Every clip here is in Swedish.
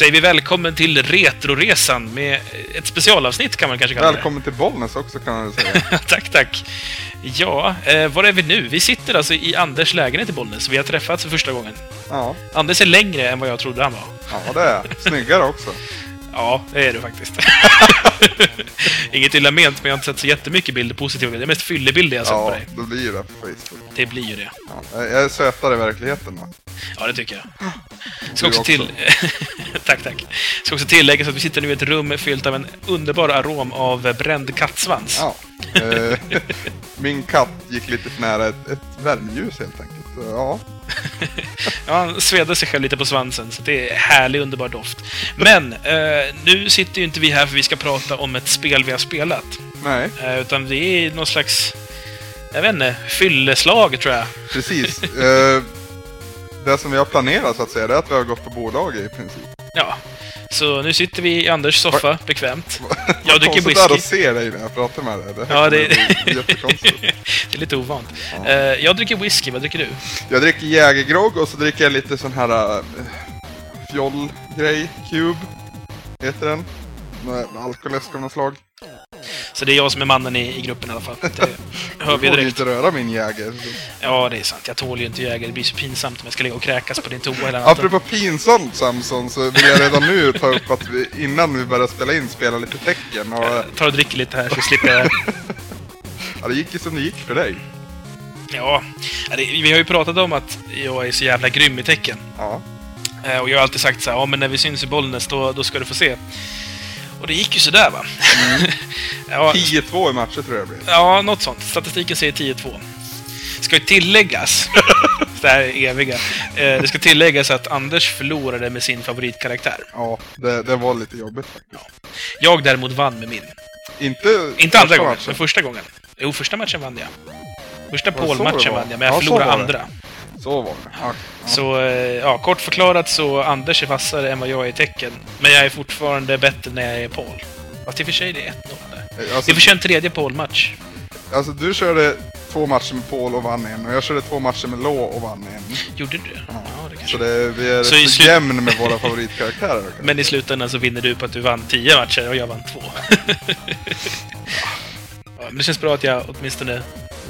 säger vi välkommen till Retroresan med ett specialavsnitt kan man kanske kalla Välkommen till Bollnäs också kan man säga. det. tack, tack. Ja, eh, var är vi nu? Vi sitter alltså i Anders lägenhet i Bollnäs. Vi har träffats för första gången. Ja, Anders är längre än vad jag trodde han var. ja det är Snyggare också. Ja, det är du faktiskt. Inget illa ment, men jag har inte sett så jättemycket bilder positiva. Det är mest fyllebilder jag sett på Ja, dig. då blir det på Facebook. Det blir ju det. Ja, jag är sötare i verkligheten va? Ja, det tycker jag. Ska också också. till... tack, tack. Ska också tilläggas att vi sitter nu i ett rum fyllt av en underbar arom av bränd kattsvans. Ja. Eh, Min katt gick lite för nära ett, ett värmeljus helt enkelt. Ja. Ja, han svedde sig själv lite på svansen, så det är härlig, underbar doft. Men, eh, nu sitter ju inte vi här för vi ska prata om ett spel vi har spelat. Nej, Eh, utan det är någon slags, jag vet inte, fylleslag tror jag. precis. Eh, Det som vi har planerat så att säga, det är att vi har gått på bolag i princip. Ja. Så nu sitter vi i Anders soffa, bekvämt. Jag Vad dricker konstigt det är whisky. att se dig när jag pratar med dig. Det här Ja, det, bli jättekonstigt. det är lite ovant. Ja. Eh, jag dricker whisky, vad dricker du? Jag dricker Jägergrogg och så dricker jag lite sån här äh, fjollgrej, Cube, heter den. Med alkoläsk av något slag. Så det är jag som är mannen i, i gruppen i alla fall. Det hör vi Du får direkt. inte röra min Jäger. Ja, det är sant. Jag tål ju inte Jäger. Det blir så pinsamt om jag ska ligga och kräkas på din toa hela natten. Apropå pinsamt Samson så vill jag redan nu ta upp att vi innan vi börjar spela in spela lite tecken. Och, Jag tar och dricker lite här så slipper jag... ja, det gick ju som det gick för dig. Ja, vi har ju pratat om att jag är så jävla grym i tecken. Ja. Eh, Och jag har alltid sagt så här, ja men när vi syns i Bollnäs då, då ska du få se. Och det gick ju sådär va? ja, 10-2 i matcher tror jag det blev. ja, något sånt. Statistiken säger 10-2. Ska ju tilläggas, det här är eviga, eh, det ska tilläggas att Anders förlorade med sin favoritkaraktär. Ja, det, det var lite jobbigt faktiskt. Jag däremot vann med min. Inte, Inte andra gången, matchen. men första gången. Jo, första matchen vann jag. Första Ja, Paul-matchen vann jag, men jag Ja, förlorade andra. Så var det. Ja. Så, eh, ja, kort förklarat så Anders är vassare än vad jag är i tecken. Men jag är fortfarande bättre när jag är Paul. Fast i och för sig det är 1-0 där. Det Alltså, är för sig en tredje Paul-match. alltså du körde två matcher med Paul och vann en och jag körde två matcher med Law och vann en. Gjorde du det? Ja, det kanske. Så det, vi är Så i slut- jämn med våra favoritkaraktärer. Men i slutändan så vinner du på att du vann 10 matcher och jag vann två. ja, men det känns bra att jag åtminstone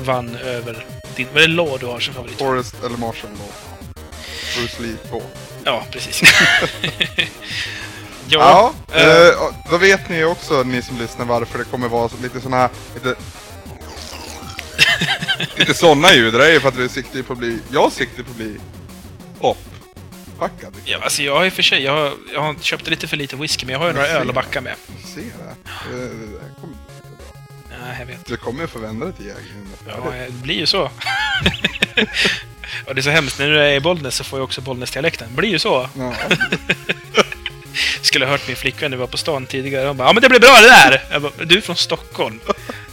vann över din... Vad är det Law du har som favorit? Forrest eller Marshall Law. Bruce Lee 2. Ja, precis. Ja, eh, eh, då vet ni också, ni som lyssnar, varför det kommer vara lite såna här... Lite, lite såna ljud. Det är ju för att vi siktar på att bli... Jag siktar på att bli poppackad. Ja, alltså jag har i och för sig, jag har, jag har köpt lite för lite whisky, men jag har ju några Jag ser. öl att backa med. Se det. Eh, Det, det, kommer, Ja, jag vet. det kommer ju få vända det till jägaren. Ja, det blir ju så. och det är så hemskt, när du är i Bollnäs så får jag också Bollnäs-dialekten. Det blir ju så. Ja, Skulle ha hört min flickvän när vi var på stan tidigare. Hon bara ja men det blir bra det där! Jag bara, du är från Stockholm.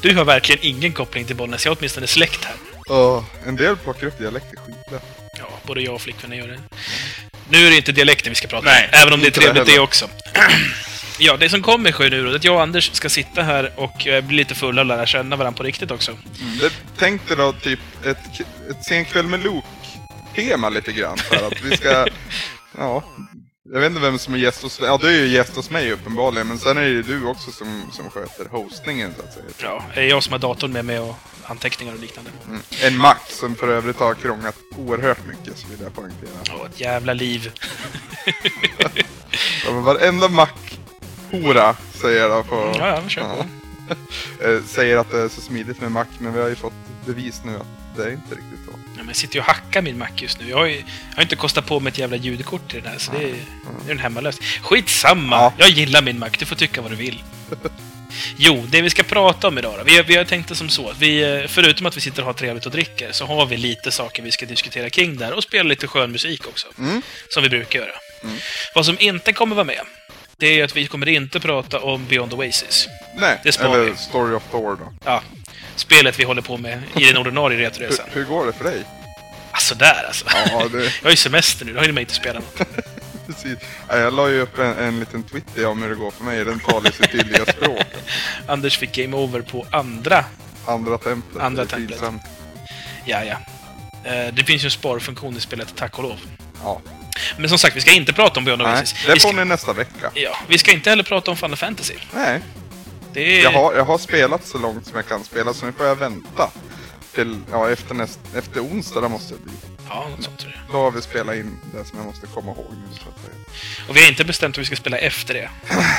Du har verkligen ingen koppling till Bollnäs. Jag har åtminstone släkt här. och en del plockar upp dialekter skitlätt. Ja, både jag och flickvännen gör det. Nu är det inte dialekten vi ska prata Nej, om, även om det är det trevligt det, heller. också. ja, det som kommer ske nu då, att jag och Anders ska sitta här och eh, bli lite fulla och lära känna varandra på riktigt också. Det, tänk dig då typ ett, ett sen kväll med Luke-tema lite grann. För att vi ska... Ja, jag vet inte vem som är gäst hos Ja, du är ju gäst hos mig uppenbarligen, men sen är det ju du också som, som sköter hostningen så att säga. Ja, det är jag som har datorn med mig och anteckningar och liknande. Mm. En Max som för övrigt har krånglat oerhört mycket, så vill jag poängtera. Åh, ett jävla liv. Ja, men varenda Mac-hora, säger jag på... Ja, ja, kör på. Eh, säger att det är så smidigt med Mac, men vi har ju fått bevis nu att det är inte riktigt så. Ja, men jag sitter ju och hackar min Mac just nu. Jag har ju jag har inte kostat på mig ett jävla ljudkort till den här, så det är, det är en hemmalös. Skitsamma! Ja. Jag gillar min Mac, du får tycka vad du vill. Jo, det vi ska prata om idag då. Vi, har- vi har tänkt det som så att vi, eh, förutom att vi sitter och har trevligt och dricker, så har vi lite saker vi ska diskutera kring där och spela lite skön musik också. Mm. Som vi brukar göra. Mm. Vad som inte kommer vara med, det är att vi kommer inte prata om Beyond Oasis. Nej, Det eller vi. Story of Thor då. Ja, spelet vi håller på med i den ordinarie Hur, Retroresan. hur går det för dig? Alltså där alltså. Ja, det, Jag har ju semester nu, då hinner man inte spela något. precis. Ja, Jag la ju upp en, en liten Twitter om hur det går för mig. Den talar sitt tydliga språk. Anders fick game over på andra. Andra templet. Andra templet. Ja, ja. Eh, Det finns ju en sparfunktion i spelet, tack och lov. Ja. Men som sagt, vi ska inte prata om Beyond Nej, Oasis. det får ska, ni nästa vecka. ja, vi ska inte heller prata om Final Fantasy. Nej, Det jag har, jag har spelat så långt som jag kan spela, så nu får jag vänta. Till, ja, efter, näst, efter onsdag, det måste det bli. Ja, något sånt tror jag. Då har vi spelat in det som jag måste komma ihåg nu. Och vi har inte bestämt hur vi ska spela efter det.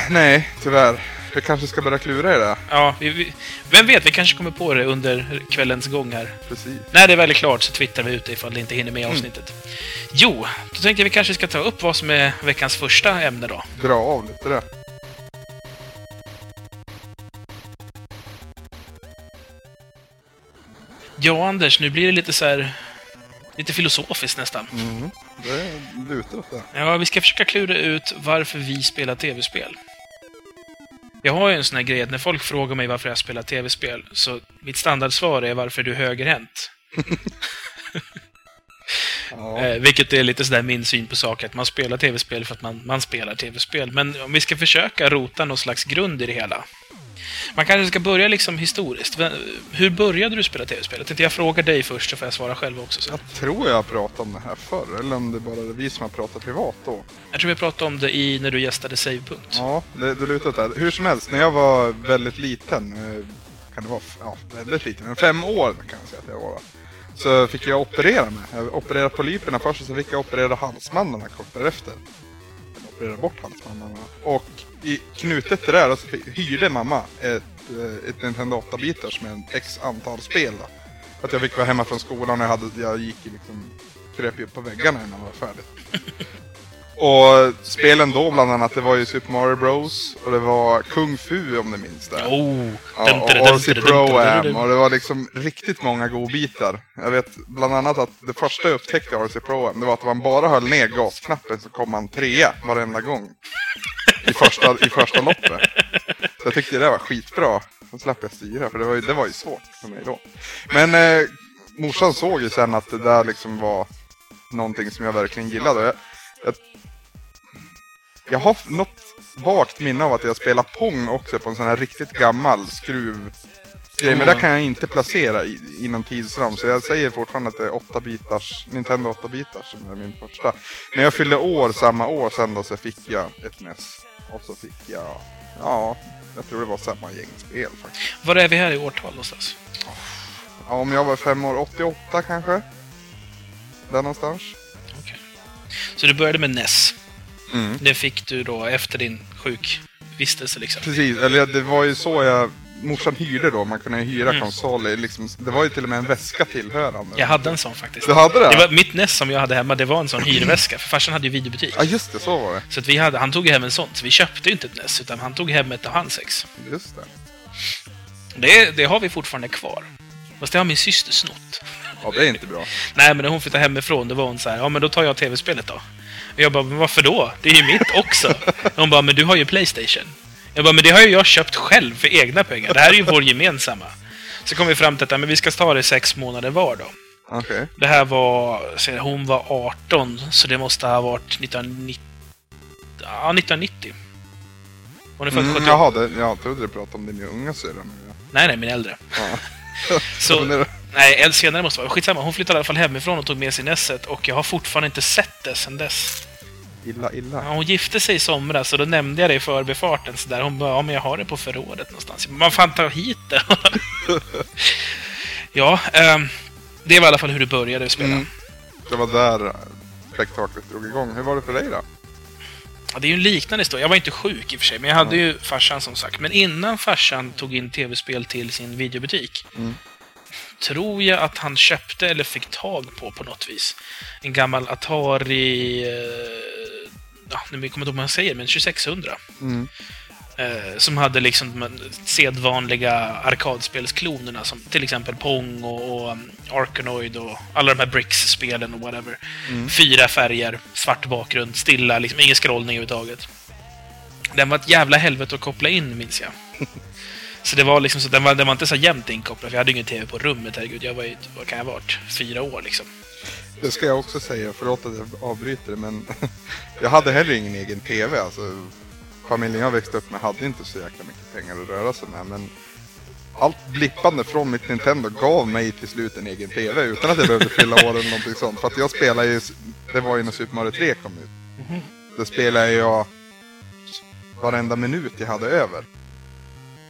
Nej, tyvärr. Jag kanske ska börja klura i det. Ja, vi, vi, vem vet, vi kanske kommer på det under kvällens gång här. Precis. När det är klart så twittrar vi ut det ifall det inte hinner med avsnittet. Jo, då tänkte jag vi kanske ska ta upp vad som är veckans första ämne då. Dra av lite det. Ja, Anders, nu blir det lite så här... Lite filosofiskt nästan. Mm. Det lutar åt det. Ja, vi ska försöka klura ut varför vi spelar tv-spel. Jag har ju en sån här grej att när folk frågar mig varför jag spelar tv-spel, så mitt standardsvar är varför du är högerhänt. Ja. Eh, vilket är lite sådär min syn på saker, att man spelar tv-spel för att man, man spelar tv-spel. Men om vi ska försöka rota någon slags grund i det hela. Man kanske ska börja liksom historiskt. Hur började du spela tv-spel? Jag frågar dig först, så får jag svara själv också. Så. Jag tror jag har pratat om det här förr, eller om det bara är vi som har pratat privat då. Jag tror vi pratade om det i när du gästade Savepunkt. Ja, det, det lutar åt det. Hur som helst, när jag var väldigt liten, eh, kan det vara, ja, väldigt liten, men fem år kan jag säga att jag var. Så fick jag operera mig. Jag opererade polyperna först och så fick jag operera halsmandlarna kort därefter. Jag opererade bort halsmandlarna. Och i knutet det där så hyrde mamma ett, eh, ett Nintendo 8-bitars med en x antal spel. Då. För att jag fick vara hemma från skolan och jag, hade, jag gick liksom, kröp ju upp på väggarna innan jag var färdig. Och spelen då bland annat, det var ju Super Mario Bros. Och det var Kung Fu om ni minns det. Oh! Ja, och dum, Pro-Am och det var liksom riktigt många godbitar. Jag vet bland annat att det första jag upptäckte i RC Pro-Am det var att man bara höll ner gasknappen så kom man trea varenda gång. I första, i första loppet. Så jag tyckte det var skitbra. Då slapp jag styra för det var ju, det var ju svårt för mig då. Men eh, morsan såg ju sen att det där liksom var någonting som jag verkligen gillade. Jag, jag, jag har något vagt minne av att jag spelade Pong också på en sån här riktigt gammal skruv grej, men där kan jag inte placera i, inom tidsram. Så jag säger fortfarande att det är 8 bitars, Nintendo 8 bitars som är min första. När jag fyllde år samma år sen då så fick jag ett NES. Och så fick jag, ja, jag tror det var samma gäng spel faktiskt. Var är vi här i årtal någonstans? Ja, om jag var fem år, 88 kanske? Där någonstans. Okej. Så du började med NES. Mm. Det fick du då efter din sjukvistelse liksom. Precis, eller det var ju så jag... Morsan hyrde då, man kunde hyra Mm. konsoler. Liksom, det var ju till och med en väska tillhörande. Jag hade en sån faktiskt. Du hade det? Det var mitt NES som jag hade hemma, det var en sån hyrväska. För farsan hade ju videobutik. Ja, just det, så var det. Så att vi hade, han tog hem en sån. Så vi köpte ju inte ett NES, utan han tog hem ett av hans ex. Just det. Det, det har vi fortfarande kvar. Fast det har min syster snott. Ja, det är inte bra. Nej, men när hon flyttade hemifrån, då var hon så här, ja men då tar jag tv-spelet då. Och jag bara, men varför då? Det är ju mitt också. Hon bara, men du har ju Playstation. Jag bara, men det har ju jag köpt själv för egna pengar. Det här är ju vår gemensamma. Så kom vi fram till att ja, men vi ska ta det sex månader var då. Okej. Det här var, hon var 18, så det måste ha varit 1990. Ja, 1990. Hon är född Mm, 78. jaha, det, jag trodde du pratade om din unga syrra nu. Nej, nej, min äldre. Ja. Så, det- nej, äldre senare måste det vara. Skitsamma, hon flyttade i alla fall hemifrån och tog med sig Nesset och jag har fortfarande inte sett det sen dess. Illa, Ja, illa. hon gifte sig i somras och då nämnde jag det i förbifarten så där. Hon bara, ja men jag har det på förrådet någonstans. Man fan ta hit det. ja, ehm, det var i alla fall hur du började spela. Mm. Det var där spektaklet drog igång. Hur var det för dig då? Ja, det är ju en liknande historia. Jag var inte sjuk i och för sig, men jag hade ju farsan som sagt. Men innan farsan tog in tv-spel till sin videobutik Mm. tror jag att han köpte eller fick tag på på något vis. En gammal Atari... Eh, ja, nu kommer jag inte ihåg vad man säger, men 2600. Mm. Eh, som hade liksom de sedvanliga arkadspelsklonerna som till exempel Pong och, och um, Arkanoid och alla de här Bricks-spelen och whatever. Mm. Fyra färger, svart bakgrund, stilla, liksom ingen scrollning överhuvudtaget. Den var ett jävla helvete att koppla in, minns jag. Så det var liksom så, den var, den var inte så jämnt inkopplad, för jag hade ingen TV på rummet, herregud. Jag var ju, vad kan jag ha varit? Fyra år liksom. Det ska jag också säga, förlåt att jag avbryter men jag hade heller ingen egen TV. Alltså, familjen jag växte upp med hade inte så jäkla mycket pengar att röra sig med. Men allt blippande från mitt Nintendo gav mig till slut en egen TV utan att jag behövde fylla år eller någonting sånt. För att jag spelade ju det var ju när Super Mario 3 kom ut. Då spelade jag varenda minut jag hade över.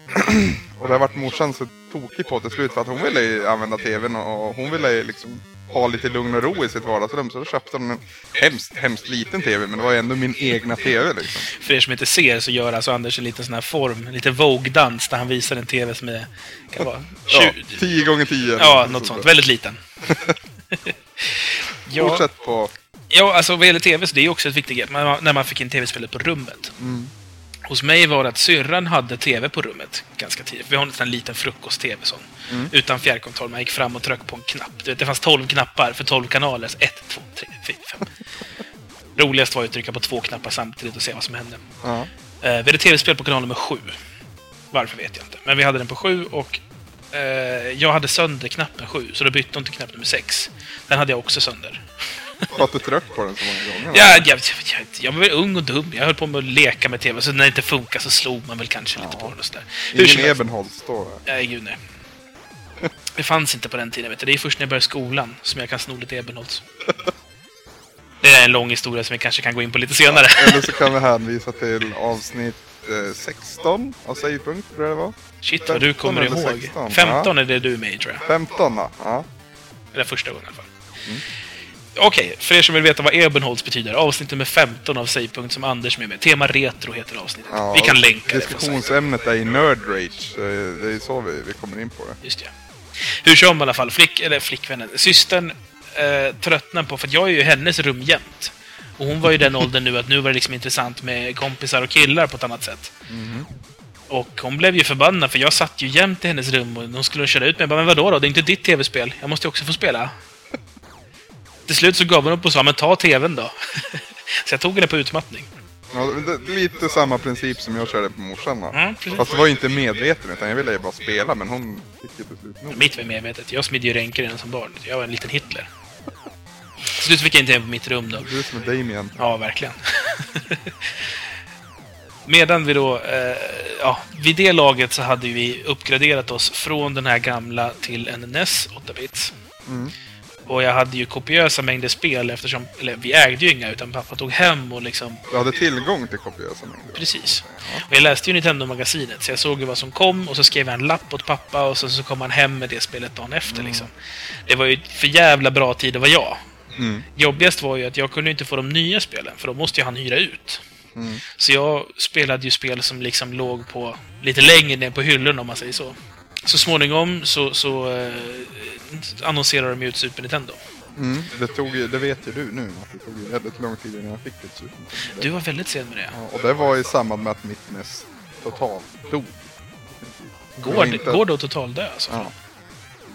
och det har varit morsan så tokig på till slut för att hon ville ju använda tvn och hon ville ju liksom ha lite lugn och ro i sitt vardagsrum. Så då köpte hon en hemskt, hemskt liten tv men det var ju ändå min egna tv liksom. För er som inte ser så gör alltså Anders en liten sån här form, en liten Vogue-dans där han visar en TV som är, kan vara, Ja, 20, 10 gånger 10 ja, något sånt. Väldigt liten. ja, Fortsätt på... ja, alltså vad gäller TV så det är ju också ett viktigt man- när man fick in TV-spelet på rummet. Mm. Hos mig var det att syrran hade TV på rummet ganska tidigt. Vi har en sån liten frukost-TV sån. Mm. Utan fjärrkontroll. Man gick fram och tryckte på en knapp. Du vet, det fanns 12 knappar för 12 kanaler. Så 1, 2, 3, 4, 5. Roligast var ju att trycka på två knappar samtidigt och se vad som hände. Ja. Eh, vi hade tv-spel på kanal nummer 7. Varför vet jag inte. Men vi hade den på 7 och eh, jag hade sönder knappen 7, så då bytte hon till knapp nummer 6. Den hade jag också sönder. För att du tryckte på den så många gånger. Ja, jag, jag, jag, jag var väl ung och dum. Jag höll på med att leka med tv, så när det inte funkar så slog man väl kanske lite Ja. på den och sådär. Ingen står där. Nej, gud nej. Det fanns inte på den tiden, vet du. Det är först när jag började skolan som jag kan sno lite Ebenholts. Det är en lång historia som vi kanske kan gå in på lite senare. Eller så kan vi hänvisa till avsnitt eh, 16 av Sägpunkt, tror jag det var. Shit vad du 15 kommer ihåg. 16, 15 är det du är med i, tror jag. 15 då. Ja. Eller första gången i alla fall. Mm. Okej, för er som vill veta vad Ebenholts betyder. Avsnitt nummer 15 av Sägpunkt som Anders är med med. Tema Retro heter avsnittet. Ja, vi kan länka det. Diskussionsämnet är i Nerd Rage. Det är så vi, vi kommer in på det. Just det. Hur som i alla fall, flick, eller flickvännen, systern eh, tröttnade på, för att jag är ju hennes rum jämt. Och hon var ju den åldern nu att nu var det liksom intressant med kompisar och killar på ett annat sätt. Mhm. Och hon blev ju förbannad för jag satt ju jämt i hennes rum och hon skulle köra ut mig. Jag bara, men vadå då? Det är inte ditt tv-spel. Jag måste ju också få spela. Till slut så gav hon upp och sa, men ta tvn då. så jag tog henne på utmattning. Ja, är lite samma princip som jag körde på morsan. Mm. Fast det var ju inte medveten utan jag ville ju bara spela men hon fick ju till slut nog. Mitt var medvetet. Jag smidde ju ränker redan som barn. Jag var en liten Hitler. Till slut fick jag inte en på mitt rum då. Du är som Damien. Ja, verkligen. Medan vi då, eh, ja, vid det laget så hade vi uppgraderat oss från den här gamla till en NES 8-bits. Mm. Och jag hade ju kopiösa mängder spel eftersom, eller vi ägde ju inga utan pappa tog hem och liksom, Du hade tillgång till kopiösa mängder. precis. Och jag läste ju Nintendo-magasinet så jag såg ju vad som kom och så skrev jag en lapp åt pappa och sen så kom han hem med det spelet dagen efter liksom. Det var ju för jävla bra tid att vara jag. Mm. Jobbigast var ju att jag kunde inte få de nya spelen, för då måste ju han hyra ut. Mm. Så jag spelade ju spel som liksom låg på lite längre ner på hyllorna om man säger så. Så småningom så, så eh, annonserade de ut Super Nintendo. Mm. Det, tog, det vet ju du nu att det tog ju väldigt lång tid innan jag fick ett Super Nintendo. Du var väldigt sen med det. Ja, och det var i samband med att mitt NES totalt dog. Det Går, inte- det, går det att totaldö alltså? Ja.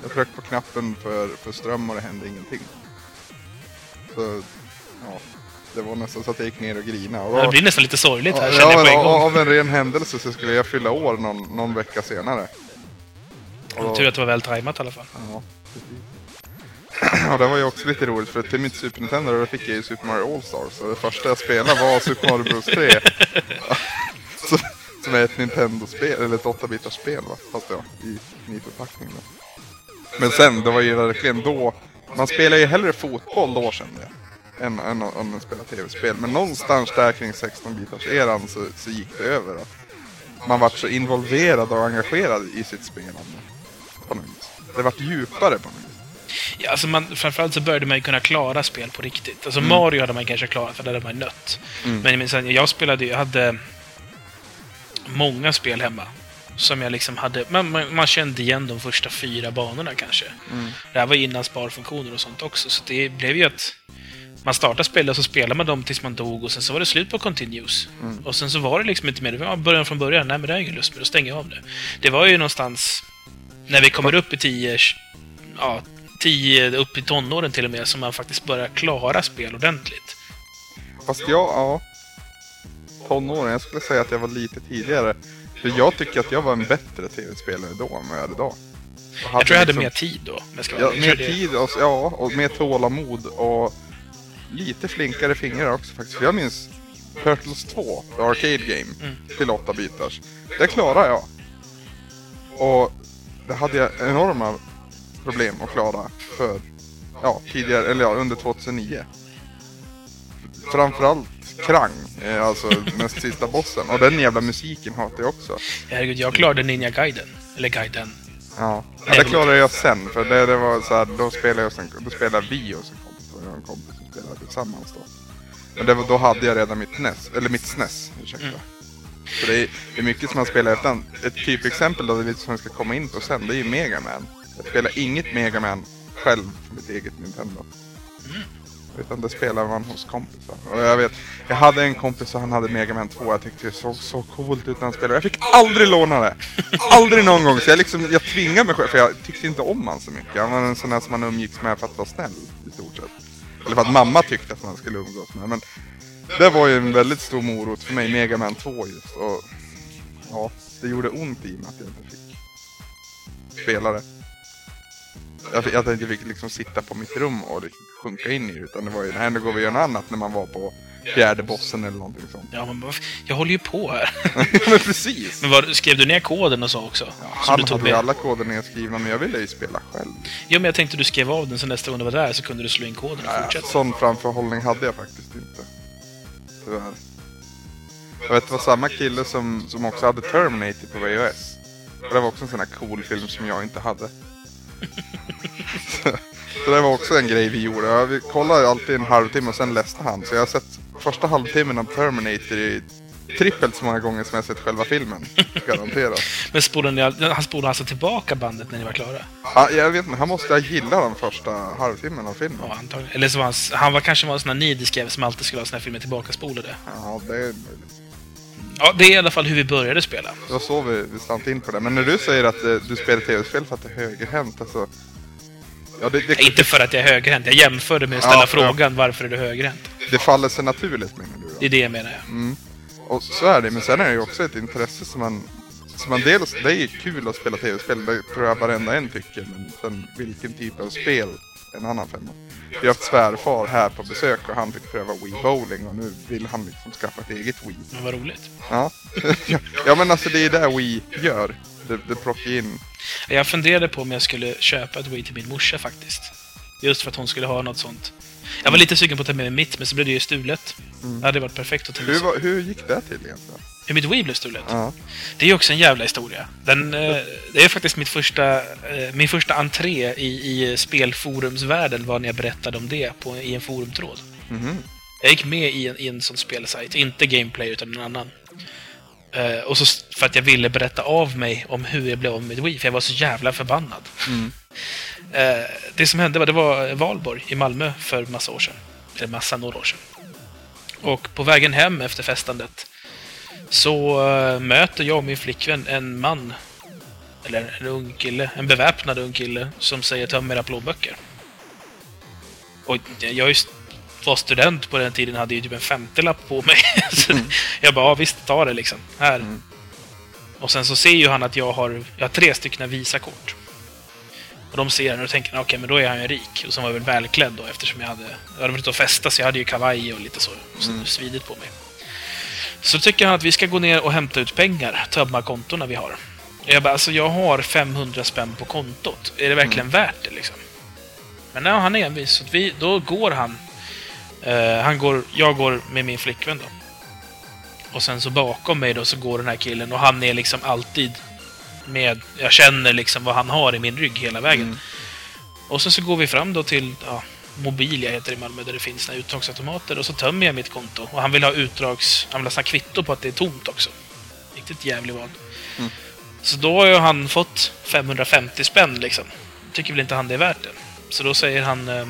Jag tryckte på knappen för, för ström och det hände ingenting. Så, ja. Det var nästan så att jag gick ner och grinade. Och Det då, blir nästan lite sorgligt här ja, känner jag på en gång. av en ren händelse så skulle jag fylla år någon, någon vecka senare. Och- Tur att det var väl tajmat i alla fall. Ja. Ja, det var ju också lite roligt för till mitt Super Nintendo då fick jag ju Super Mario All-Stars. Och det första jag spelade var Super Mario Bros 3. Så- Som är ett Nintendo-spel, eller ett 8-bitars spel va? Fast ja, i ny förpackning då. Men sen, det var ju verkligen då... Man spelar ju hellre fotboll då kände jag. Än, än om man spelar tv-spel. Men någonstans där kring 16-bitars eran så, så gick det över. Att man vart så involverad och engagerad i sitt spelande. På något vis. Det vart djupare på något vis. Ja, alltså man, framförallt så började man ju kunna klara spel på riktigt. Alltså Mario hade man kanske klarat, för där hade man nött. Mm. Men jag minns jag spelade ju- jag hade många spel hemma. Som jag liksom hade, man, man, man kände igen de första fyra banorna kanske. Mm. Det här var innan sparfunktioner och sånt också, så det blev ju att man startade spelet och så spelade man dem tills man dog och sen så var det slut på continues. Mm. Och sen så var det liksom inte mer, var början från början, nej men det har jag ingen lust med, då stänger jag av det. Det var ju någonstans, när vi kommer upp i 10, ja, 10 upp i tonåren till och med, som man faktiskt börjar klara spel ordentligt. Fast jag, ja. Tonåren, jag skulle säga att jag var lite tidigare. För jag tycker att jag var en bättre tv-spelare då än vad jag är idag. Jag tror jag hade liksom- mer tid då. jag Ja, mer Jag tid och, ja, och mer tålamod och lite flinkare fingrar också faktiskt. För jag minns Turtles 2, The Arcade Game, Mm. till 8 bitars. Det klarade jag. Och det hade jag enorma problem att klara för, ja, tidigare, eller ja, under 2009. framförallt Krang, eh, alltså näst sista bossen. Och den jävla musiken hatar jag också. Herregud, jag klarade Ninja Gaiden. Eller Gaiden. Ja, ja det klarade jag sen. För det, det var så här, då spelade jag sen, då spelade vi och en kompis och jag en kompis som spelade tillsammans då. Men det var, då hade jag redan mitt NES, eller mitt SNES, ursäkta. Mm. Så det är, det är mycket som man spelar efter. Ett typexempel då, det är som vi ska komma in på sen, det är ju Mega Man. Jag spelar inget Mega Man själv på mitt eget Nintendo. Mm. Utan det spelar man hos kompisar. Och jag vet, jag hade en kompis och han hade Mega Man 2. Jag tyckte det såg så coolt ut när han spelade. Jag fick aldrig låna det! Aldrig någon gång! Så jag liksom, jag tvingade mig själv, för jag tyckte inte om han så mycket. Han var en sån där som man umgicks med för att vara snäll, i stort sett. Eller för att mamma tyckte att man skulle umgås med. Men det var ju en väldigt stor morot för mig, Mega Man 2 just. Och ja, det gjorde ont i mig att jag inte fick spela det. Jag, jag, jag fick liksom sitta på mitt rum och liksom sjunka in i det. Utan det var ju, nej nu går vi och gör något annat när man var på fjärde bossen eller någonting sånt. Ja, men jag håller ju på här. men precis! Men vad, skrev du ner koden och så också? Som Han du tog hade ju alla koder nedskrivna men jag ville ju spela själv. Ja, men jag tänkte du skrev av den så nästa gång du var där så kunde du slå in koden och Nej, fortsätta. sån framförhållning hade jag faktiskt inte. Jag vet, det var samma kille som, som också hade Terminator på VHS. Och det var också en sån här cool film som jag inte hade. så, så det var också en grej vi gjorde. Ja, Vi kollade alltid en halvtimme och sen läste han. Så jag har sett första halvtimmen av Terminator i trippelt så många gånger som jag sett själva filmen. Garanterat. Men spolade ni, han spolade alltså tillbaka bandet när ni var klara? Ja, jag vet inte, han måste ha gillat den första halvtimmen av filmen. Ja, antagligen. Eller så var han, han var kanske var en sån här nidisk som alltid skulle ha såna här filmer tillbaka spolade. Ja, det är möjligt. Ja, det är i alla fall hur vi började spela. Det var så vi, vi slant in på det. Men när du säger att eh, du spelar tv-spel för att det är högerhänt, alltså... Ja, det, det, Inte för att jag är högerhänt, jag jämförde med att ställa Ja, ja. frågan varför är du högerhänt? det faller sig naturligt menar du Det då? är det jag menar. Ja. Mm. Och så är det, men sen är det ju också ett intresse som man... Som man dels, det är kul att spela tv-spel, det tror jag varenda en tycker. Men sen vilken typ av spel, en annan femma. Vi har haft svärfar här på besök och han fick pröva Wii Bowling och nu vill han liksom skaffa ett eget Wii. Men vad roligt. Ja, ja men alltså det är det Wii gör. Det, det plockar in Jag funderade på om jag skulle köpa ett Wii till min morsa faktiskt. Just för att hon skulle ha något sånt. Jag var lite sugen på att ta med mig mitt, men så blev det ju stulet. Det hade varit perfekt att ta med Hur, sig. var- hur gick det till egentligen? Hur mitt Wii blev stulet? Ja. Det är ju också en jävla historia. Den, eh, det är faktiskt mitt första, eh, min första entré i, i spelforumsvärlden var när jag berättade om det på, i en forumtråd. Mhm. Jag gick med i en, i en sån spelsajt, inte Gameplay utan en annan. Eh, och så för att jag ville berätta av mig om hur jag blev av med mitt Wii, för jag var så jävla förbannad. Mm. Eh, det som hände var, det var Valborg i Malmö för massa år sedan. Eller massa, några år sedan. Och på vägen hem efter festandet så eh, möter jag och min flickvän en man, eller en ung kille, en beväpnad ung kille, som säger töm era plånböcker. Och jag var student på den tiden hade ju typ en 50-lapp på mig. så jag bara, ja, visst, ta det liksom. Här. Mm. Och sen så ser ju han att jag har, jag har tre stycken Visakort. Och de ser den och tänker, okej, men då är han ju rik. Och så var jag väl välklädd då eftersom jag hade, jag hade varit ute och festat så jag hade ju kavaj och lite så, så Mm. svidigt på mig. Så tycker han att vi ska gå ner och hämta ut pengar, tömma kontona vi har. Jag bara, alltså jag har 500 spänn på kontot. Är det verkligen värt det liksom? Men nej, han är envis. Så vi, då går han. Eh, han går, jag går med min flickvän då. Och sen så bakom mig då så går den här killen och han är liksom alltid med... Jag känner liksom vad han har i min rygg hela vägen. Mm. Och sen så går vi fram då till ja, Mobilia heter det i Malmö där det finns här uttagsautomater och så tömmer jag mitt konto. Och han vill ha utdrags... Han vill ha kvitto på att det är tomt också. Riktigt jävlig vad. Mm. Så då har ju han fått 550 spänn liksom. Tycker väl inte han det är värt det. Så då säger han... Eh,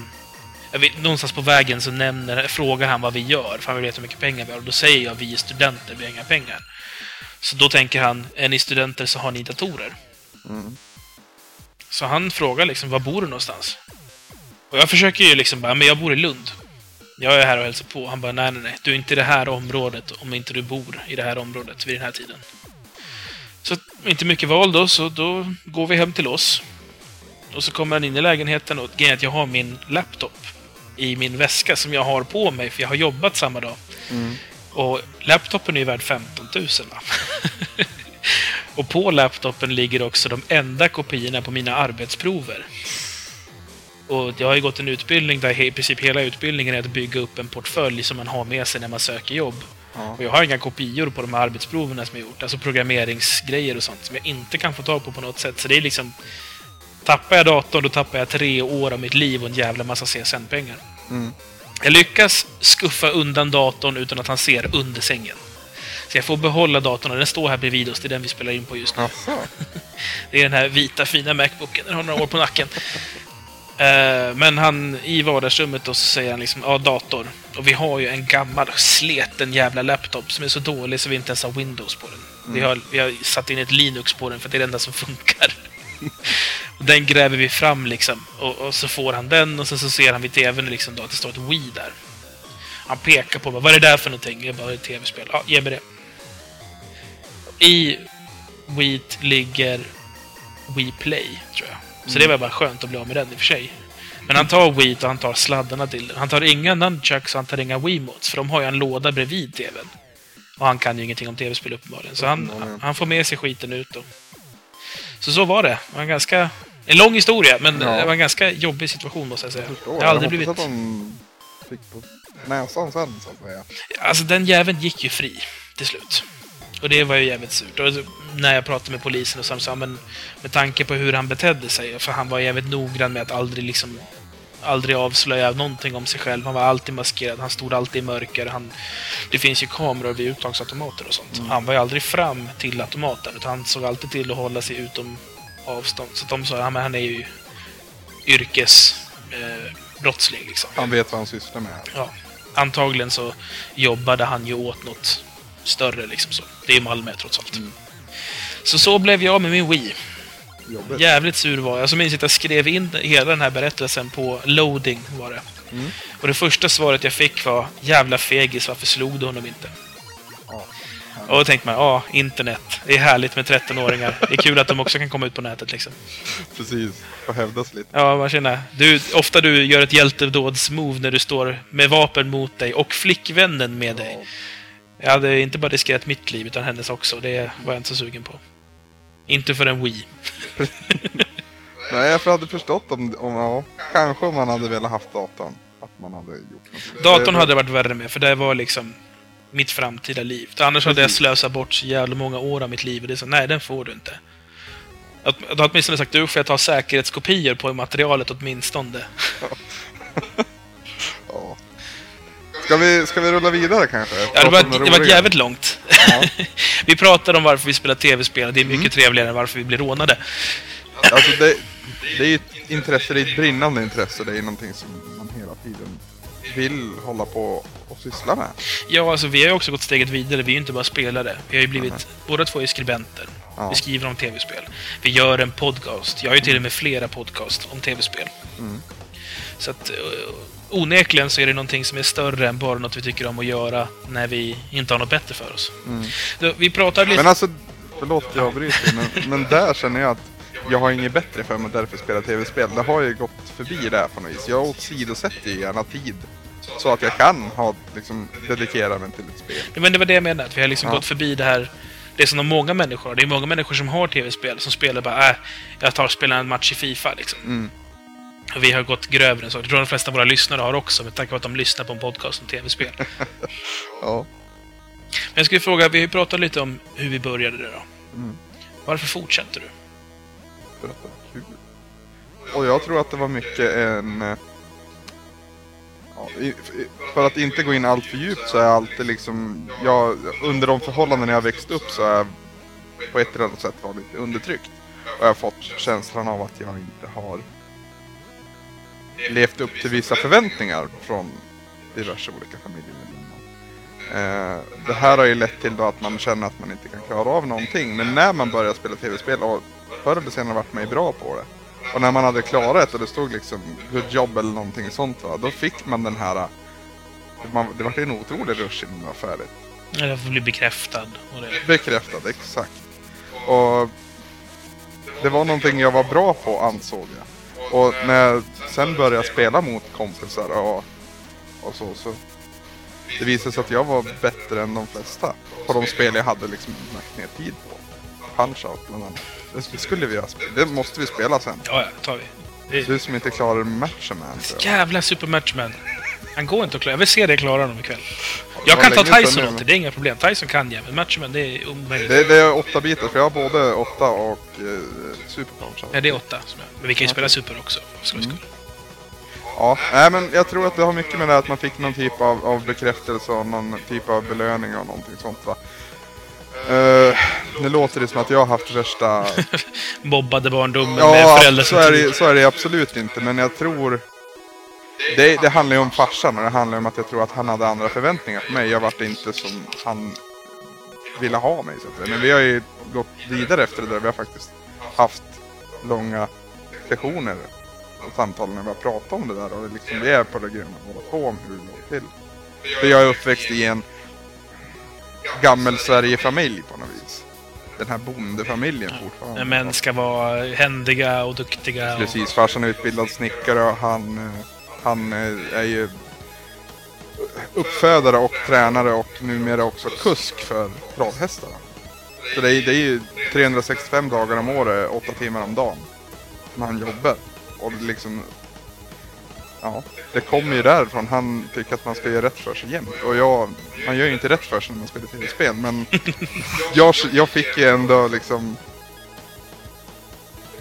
vet, någonstans på vägen så nämner, frågar han vad vi gör, för han vill veta hur mycket pengar vi har. Och då säger jag vi är studenter, vi har inga pengar. Så då tänker han, är ni studenter så har ni datorer. Mm. Så han frågar liksom, var bor du någonstans? Och jag försöker ju liksom bara, men jag bor i Lund. Jag är här och hälsar på. Han bara, nej, nej, nej. Du är inte i det här området om inte du bor i det här området vid den här tiden. Så inte mycket val då, så då går vi hem till oss. Och så kommer han in i lägenheten och grejen är att jag har min laptop i min väska som jag har på mig, för jag har jobbat samma dag. Mm. Och laptopen är ju värd 15 000 va? och på laptopen ligger också de enda kopiorna på mina arbetsprover. Och jag har ju gått en utbildning där i princip hela utbildningen är att bygga upp en portfölj som man har med sig när man söker jobb. Ja. Och jag har inga kopior på de här arbetsproven som jag gjort. Alltså programmeringsgrejer och sånt som jag inte kan få tag på på något sätt. Så det är liksom... Tappar jag datorn, då tappar jag tre år av mitt liv och en jävla massa CSN-pengar. Mm. Jag lyckas skuffa undan datorn utan att han ser under sängen. Så jag får behålla datorn och den står här bredvid oss. Det är den vi spelar in på just nu. Jaså? Det är den här vita fina Macbooken. Den har några år på nacken. Eh, Men han, i vardagsrummet då så säger han liksom, ja dator. Och vi har ju en gammal sleten jävla laptop som är så dålig så vi inte ens har Windows på den. Vi, har, vi har satt in ett Linux på den för det är det enda som funkar. den gräver vi fram liksom. Och, och så får han den och sen så ser han vid tvn liksom då att det står ett Wii där. Han pekar på mig. Vad är det där för någonting? Jag bara, ett tv-spel. Ja, ge mig det. I Wii ligger Wii Play, tror jag. Så det var bara skönt att bli av med den i och för sig. Men han tar Wii och han tar sladdarna till den. Han tar inga nunchucks och han tar inga Wiimotes, för de har ju en låda bredvid TVn. Och han kan ju ingenting om tv-spel uppenbarligen. Så han, Uppenbarligen. han får med sig skiten ut då. Så så var det. Det var en ganska... En lång historia, men Ja. det var en ganska jobbig situation måste jag säga. Jag förstår. Jag har aldrig blivit... att de fick på näsan sen, så att säga. Alltså den jäveln gick ju fri till slut. Och det var ju jävligt surt. Och när jag pratade med polisen och så sa men med tanke på hur han betedde sig, för han var jävligt noggrann med att aldrig liksom aldrig avslöja någonting om sig själv. Han var alltid maskerad, han stod alltid i mörker. Han, det finns ju kameror vid uttagsautomater och sånt. Han var ju aldrig fram till automaten, utan han såg alltid till att hålla sig utom avstånd. Så de sa, ja men han är ju yrkesbrottsling eh, liksom. Han vet vad han sysslar med. Ja, antagligen så jobbade han ju åt något större liksom så. Det är Malmö trots allt. Mm. Så så blev jag med min Wii. Jobbigt. Jävligt sur var jag. Så minns att jag skrev in hela den här berättelsen på loading var det. Mm. Och det första svaret jag fick var Jävla fegis, varför slog du honom inte? Ja. Och då tänkte man, ja, internet. Det är härligt med 13-åringar. Det är kul att de också kan komma ut på nätet liksom. Precis. Får hävdas lite. Ja, man känner. Du, ofta du gör ett hjältedåds-move när du står med vapen mot dig och flickvännen med dig. Jag hade inte bara riskerat mitt liv, utan hennes också. Det var jag inte så sugen på. Inte för en Wii. Nej, jag hade förstått om, om ja, kanske om man hade velat haft datorn. Att man hade gjort något. Datorn hade varit värre med, för det var liksom mitt framtida liv. Annars hade jag slösat bort så jävla många år av mitt liv. Och det är så, nej, den får du inte. Att, du har åtminstone sagt, du får jag ta säkerhetskopior på materialet åtminstone. Ja. Ska vi, ska vi rulla vidare kanske? Ja, det var, det var jävligt långt. Ja. vi pratade om varför vi spelar tv-spel, det är mycket Mm. trevligare än varför vi blir rånade. Alltså det, det är ju ett intresse, det är ett brinnande intresse. Det är ju någonting som man hela tiden vill hålla på och syssla med. Ja, alltså vi har ju också gått steget vidare. Vi är ju inte bara spelare. Vi har ju blivit, båda två är skribenter. Ja. Vi skriver om tv-spel. Vi gör en podcast. Jag har ju till och med flera podcast om tv-spel. Mm. Så att uh, onekligen så är det någonting som är större än bara något vi tycker om att göra när vi inte har något bättre för oss. Mm. Så vi pratar lite... Men alltså, förlåt jag avbryter, men, men där känner jag att jag har inget bättre för mig därför spelar tv-spel. Det har ju gått förbi det här på något vis. Jag åsidosätter ju gärna tid. Så att jag kan ha, liksom, dedikera mig till ett spel. Men det var det jag menade, att vi har liksom Ja. gått förbi det här... Det som de många människor. Det är många människor som har tv-spel som spelar bara äh, jag tar och spelar en match i Fifa liksom. Mm. Vi har gått grövre än så. Jag tror de flesta av våra lyssnare har också, med tanke på att de lyssnar på en podcast om tv-spel. Ja. Men jag skulle fråga, vi pratat lite om hur vi började det då. Mm. Varför fortsätter du? För att det var kul. Och jag tror att det var mycket en... eh, Ja, för att inte gå in allt för djupt så är jag alltid liksom... Jag, under de förhållanden jag växt upp så är jag på ett eller annat sätt varit undertryckt. Och jag har fått känslan av att jag inte har levt upp till vissa förväntningar från diverse olika familjemedlemmar. Eh, det här har ju lett till då att man känner att man inte kan klara av någonting. Men när man börjar spela tv-spel, och förr eller senare vart man ju bra på det. Och när man hade klarat det och det stod liksom good job eller någonting sånt va, då fick man den här... Man, det var en otrolig rush innan det var färdigt. Eller får bli bekräftad. Bekräftad, exakt. Och det var någonting jag var bra på ansåg jag. Och när jag sen började spela mot kompisar och, och så, så det visade sig att jag var bättre än de flesta på de spel jag hade liksom lagt ner tid på. Punch-Out bland annat. Det skulle vi ha spelat. Det måste vi spela sen. Ja, ja, tar vi. Det Du som inte klarar matchen man. tror jag. Jävla supermatchman. Han går inte att klara. Jag vill se dig klara honom ikväll. Jag kan ta Tyson åt det är inga problem. Tyson kan jag, men matchman det är omöjligt. Det, det är åtta bitar, för jag har både åtta och eh, superpowers. Ja, det är åtta. Som jag. Men vi kan ju spela super också. för skojs Mm. Ja, nej, men jag tror att det har mycket med det att man fick någon typ av, av bekräftelse och någon typ av belöning och någonting sånt va. Uh, nu låter det som att jag har haft värsta... Mobbade barndomen med Ja, föräldrar så som är, tog- det, så är det absolut inte, men jag tror... Det, det handlar ju om farsan och det handlar om att jag tror att han hade andra förväntningar på mig. Jag vart inte som han ville ha mig. Så. Men vi har ju gått vidare efter det där. Vi har faktiskt haft långa sessioner samtal när vi har pratat om det där. Och det liksom, vi är på det gröna båda två om hur det låg till. För jag är uppväxt i en gammel Sverigefamilj på något vis. Den här bondefamiljen fortfarande. Män ska vara händiga och duktiga. Och... Precis, farsan är utbildad snickare och han, han är ju uppfödare och tränare och numera också kusk för travhästar. Så det är, det är ju 365 dagar om året, 8 timmar om dagen som han jobbar. Och liksom... Ja, det kommer ju därifrån. Han tycker att man ska göra rätt för sig jämt. Och jag, man gör ju inte rätt för sig när man spelar tv-spel, men jag, jag fick ju ändå liksom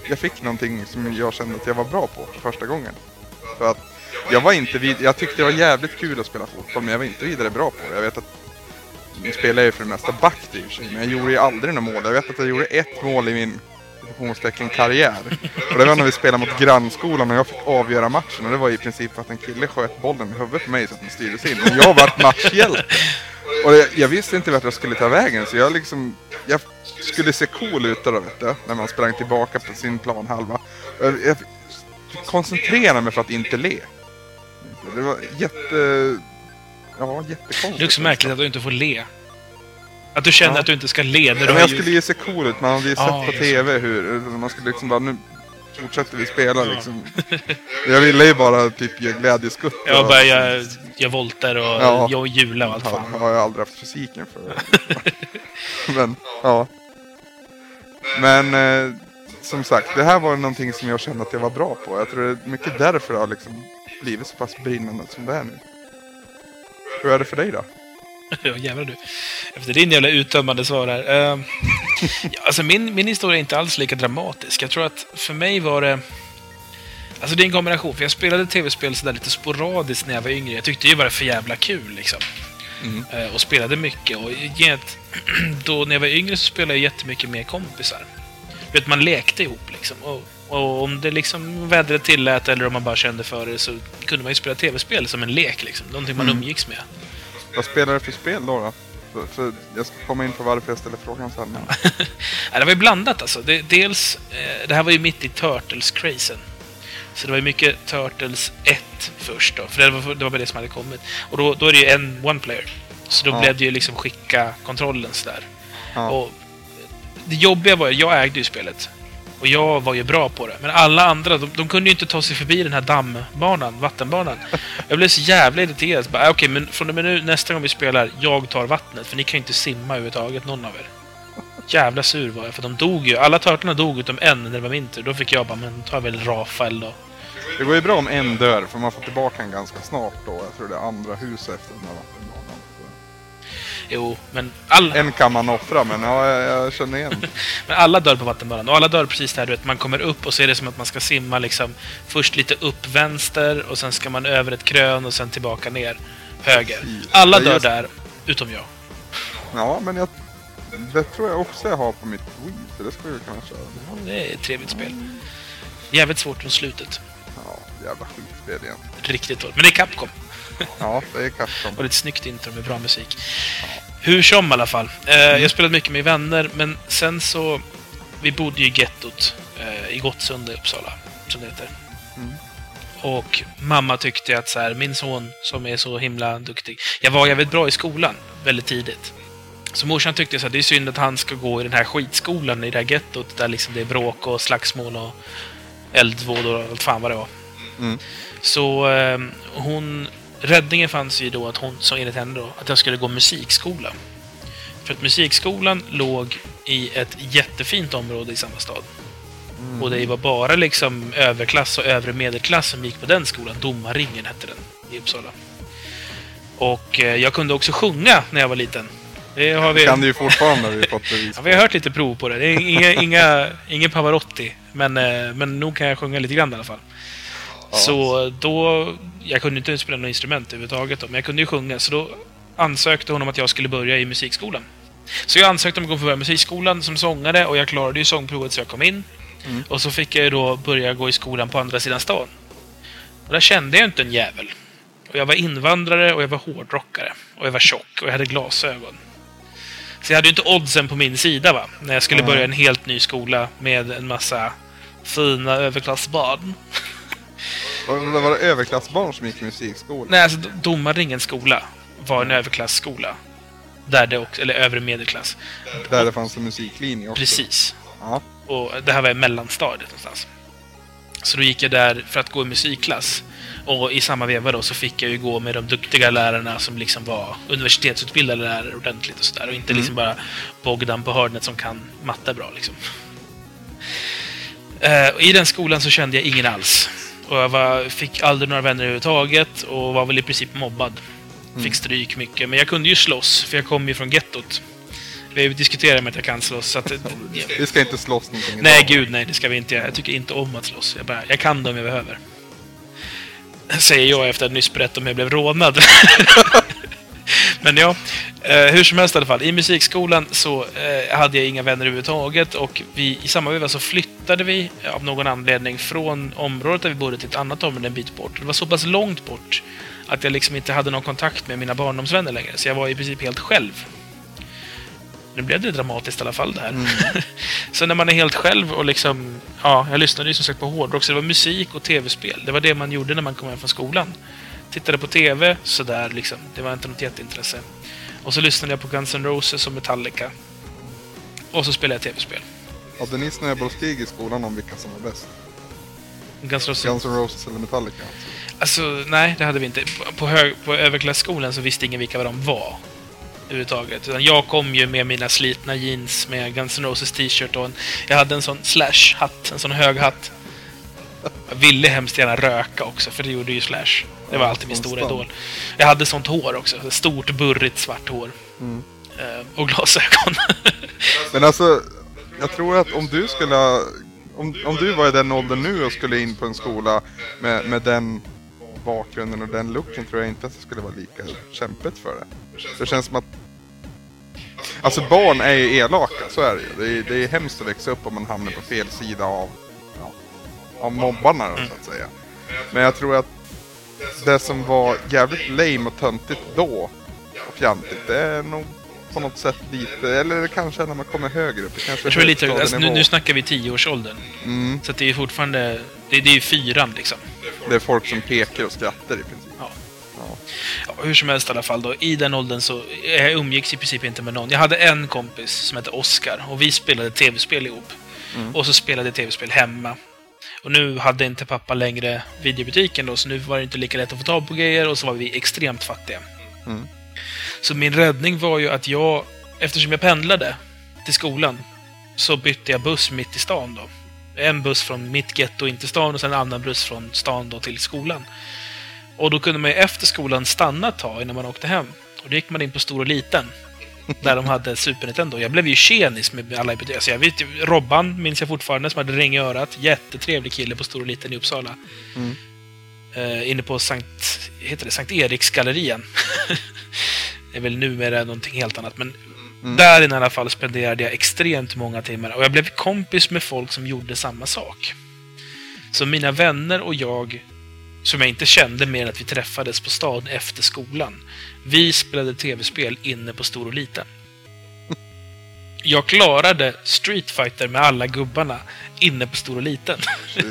jag fick någonting som jag kände att jag var bra på för första gången. För att jag var inte vid, jag tyckte det var jävligt kul att spela fotboll men jag var inte vidare bra på det. Jag vet att nu spelar jag ju för det mesta back men jag gjorde ju aldrig något mål. Jag vet att jag gjorde ett mål i min situationstecken karriär. Och det var när vi spelade mot grannskolan och jag fick avgöra matchen och det var i princip för att en kille sköt bollen i huvudet på mig så att den styrdes in. Och jag vart matchhjälte. Och jag, jag visste inte vart jag skulle ta vägen så jag liksom, jag skulle se cool ut då vet du, när man sprang tillbaka på sin planhalva. Jag, jag koncentrerade mig för att inte le. Det var jätte... Ja, jättekonstigt. Det är också märkligt att du inte får le. Att du känner Ja. att du inte ska le när Ja, men jag ju... skulle ju se cool ut, man hade ju sett Ja, på TV hur man skulle liksom bara nu fortsätter vi spela liksom. Jag ville ju bara typ ge glädjeskutt. Jag och- bara jag, jag volter och Ja. jag hjular och allt Ja, fan. har jag aldrig haft fysiken för. Men, ja. Men, eh, som sagt, det här var någonting som jag kände att jag var bra på. Jag tror det är mycket därför det har liksom blivit så pass brinnande som det är nu. Hur är det för dig då? Ja, jävlar du. Efter din jävla uttömmande svar här. Ja, alltså min, min historia är inte alls lika dramatisk. Jag tror att för mig var det... Alltså det är en kombination, för jag spelade tv-spel sådär lite sporadiskt när jag var yngre. Jag tyckte det var för jävla kul liksom. Mm. Eh, och spelade mycket. Och get, då när jag var yngre så spelade jag jättemycket med kompisar. Du vet, man lekte ihop liksom. Och, och om det liksom vädret tillät eller om man bara kände för det så kunde man ju spela tv-spel som en lek liksom. Någonting man Mm. umgicks med. Vad spelar du för spel då? då? För, jag ska komma in på varför jag ställer frågan sen. Ja, det var ju blandat alltså. Det, dels, eh, det här var ju mitt i Turtles-crazen. Så det var ju mycket Turtles 1 först då, för det var, det var det som hade kommit. Och då, då är det ju en one player. Så då Ja. blev det ju liksom skicka kontrollen sådär. Ja. Och det jobbiga var ju, jag ägde ju spelet. Och jag var ju bra på det. Men alla andra, de, de kunde ju inte ta sig förbi den här dammbanan, vattenbanan. Jag blev så jävla irriterad. Så Bara, äh, Okej, men från och med nu, nästa gång vi spelar, jag tar vattnet. För ni kan ju inte simma överhuvudtaget, någon av er. Jävla sur var jag, för de dog ju. Alla törtarna dog utom en när det var min tur. Då fick jag bara, men tar väl Rafael då. Det går ju bra om en dör, för man får tillbaka en ganska snart då. Jag tror det är andra huset efter den här vattenbanan. Jo, men alla, En kan man offra, men ja, jag, jag känner igen. men alla dör på vattenbanan. Och alla dör precis där, du vet, man kommer upp och så är det som att man ska simma liksom först lite upp vänster och sen ska man över ett krön och sen tillbaka ner höger. Alla Ja, dör just- där, utom jag. Ja, men jag, det tror jag också jag har på mitt Wii, så det skulle jag kunna köra. Ja, Det är ett trevligt spel. Jävligt svårt från slutet. Ja, jävla skitspel igen. Riktigt dåligt. Men det är Capcom. Ja, det är Capcom. Och det är ett snyggt intro med bra musik. Hur som i alla fall. Eh, jag spelade mycket med vänner, men sen så... Vi bodde ju i gettot eh, i Gottsunda i Uppsala, som det heter. Mm. Och mamma tyckte att så här, min son som är så himla duktig. Jag var jävligt bra i skolan väldigt tidigt. Så morsan tyckte så här, det är synd att han ska gå i den här skitskolan i det här gettot där liksom det är bråk och slagsmål och eldvådor och allt fan vad det var. Mm. Så eh, hon... Räddningen fanns ju då att hon, som enligt henne då, att jag skulle gå musikskola. För att musikskolan låg i ett jättefint område i samma stad. Och det var bara liksom överklass och övre medelklass som gick på den skolan. Domarringen hette den i Uppsala. Och eh, jag kunde också sjunga när jag var liten. Det har vi... Kan du ju fortfarande, har vi fått Ja, vi har hört lite prov på det. Det är inga, inga, ingen Pavarotti. Men, eh, men nog kan jag sjunga lite grann i alla fall. Ja. Så då... Jag kunde inte spela något instrument överhuvudtaget då, men jag kunde ju sjunga. Så då ansökte hon om att jag skulle börja i musikskolan. Så jag ansökte om att gå på musikskolan som sångare och jag klarade ju sångprovet så jag kom in. Mm. Och så fick jag ju då börja gå i skolan på andra sidan stan. Och där kände jag inte en jävel. Och jag var invandrare och jag var hårdrockare. Och jag var tjock och jag hade glasögon. Så jag hade ju inte oddsen på min sida va. När jag skulle Nej. börja en helt ny skola med en massa fina överklassbarn. Var, var det överklassbarn som gick i musikskolan? Nej, alltså Domarringens skola var en överklassskola. Där det också, eller övre medelklass. Där det fanns en musiklinje också? Precis. Ja. Och det här var i mellanstadiet någonstans. Så då gick jag där för att gå i musikklass. Och i samma veva då så fick jag ju gå med de duktiga lärarna som liksom var universitetsutbildade lärare ordentligt och sådär. Och inte Mm. liksom bara Bogdan på hörnet som kan matte bra liksom. Och I den skolan så kände jag ingen alls. Och jag var, fick aldrig några vänner överhuvudtaget och var väl i princip mobbad. Fick stryk mycket. Men jag kunde ju slåss, för jag kom ju från gettot. Vi har ju diskuterat med att jag kan slåss, så att... Vi ska inte slåss någonting Nej, idag. gud nej, det ska vi inte göra. Jag tycker inte om att slåss. Jag, bara, jag kan det om jag behöver. Säger jag efter att nyss berättat om jag blev rånad. Men ja, eh, hur som helst i alla fall. I musikskolan så eh, hade jag inga vänner överhuvudtaget och vi, i samma veva så flyttade vi eh, av någon anledning från området där vi bodde till ett annat område en bit bort. Det var så pass långt bort att jag liksom inte hade någon kontakt med mina barndomsvänner längre. Så jag var i princip helt själv. Nu blev det dramatiskt i alla fall det här. Mm. Så när man är helt själv och liksom... Ja, jag lyssnade ju som sagt på hårdrock, så det var musik och tv-spel. Det var det man gjorde när man kom hem från skolan. Tittade på tv, sådär liksom. Det var inte något jätteintresse. Och så lyssnade jag på Guns N' Roses och Metallica. Och så spelade jag tv-spel. Hade ni snöbollskrig i skolan om vilka som var bäst? Guns N' Roses... Guns N' Roses eller Metallica? Alltså, nej, det hade vi inte. På, på, hög, på överklassskolan så visste ingen vilka de var. Överhuvudtaget. Utan jag kom ju med mina slitna jeans med Guns N' Roses t-shirt och en, jag hade en sån Slash-hatt, en sån hög hatt. Jag ville hemskt gärna röka också, för det gjorde ju Slash. Det var Ja, alltid min stora idol. Jag hade sånt hår också. Stort, burrigt, svart hår. Mm. Eh, och glasögon. Men alltså, jag tror att om du skulle om, om du var i den åldern nu och skulle in på en skola med, med den bakgrunden och den looken tror jag inte att det skulle vara lika kämpigt för det. Det känns som att Alltså barn är ju elaka, så är det ju. Det är, det är hemskt att växa upp om man hamnar på fel sida av, av mobbarna då, så att säga. Men jag tror att det som var jävligt lame och töntigt då och fjantigt, det är nog på något sätt lite, eller kanske när man kommer högre upp. Kanske jag tror lite, alltså, nu, nu snackar vi tioårsåldern. Mm, Så det är fortfarande... Det, det är ju fyran liksom. det är folk som pekar och skrattar i princip. Ja. Ja. Ja, hur som helst i alla fall då. I den åldern så jag umgicks i princip inte med någon. Jag hade en kompis som hette Oskar och vi spelade tv-spel ihop. Mm. Och så spelade tv-spel hemma. Och nu hade inte pappa längre videobutiken då, så nu var det inte lika lätt att få tag på grejer och så var vi extremt fattiga. Mm. Så min räddning var ju att jag, eftersom jag pendlade till skolan, så bytte jag buss mitt i stan då. En buss från mitt getto in till stan och sen en annan buss från stan då till skolan. Och då kunde man ju efter skolan stanna ett tag innan man åkte hem. Och då gick man in på Stor och Liten. Där de hade Super Nintendo. Jag blev ju tjenis med alla i. Alltså jag vet, Robban minns jag fortfarande som hade ring i örat. Jättetrevlig kille på Stor och Liten i Uppsala. Mm. Eh, inne på Sankt, heter det, Sankt Eriksgallerian. det är väl numera någonting helt annat. Men Mm. där inne i alla fall spenderade jag extremt många timmar. Och jag blev kompis med folk som gjorde samma sak. Så mina vänner och jag, som jag inte kände mer än att vi träffades på stan efter skolan. Vi spelade tv-spel inne på Stor och Liten. Jag klarade Street Fighter med alla gubbarna inne på Stor och Liten.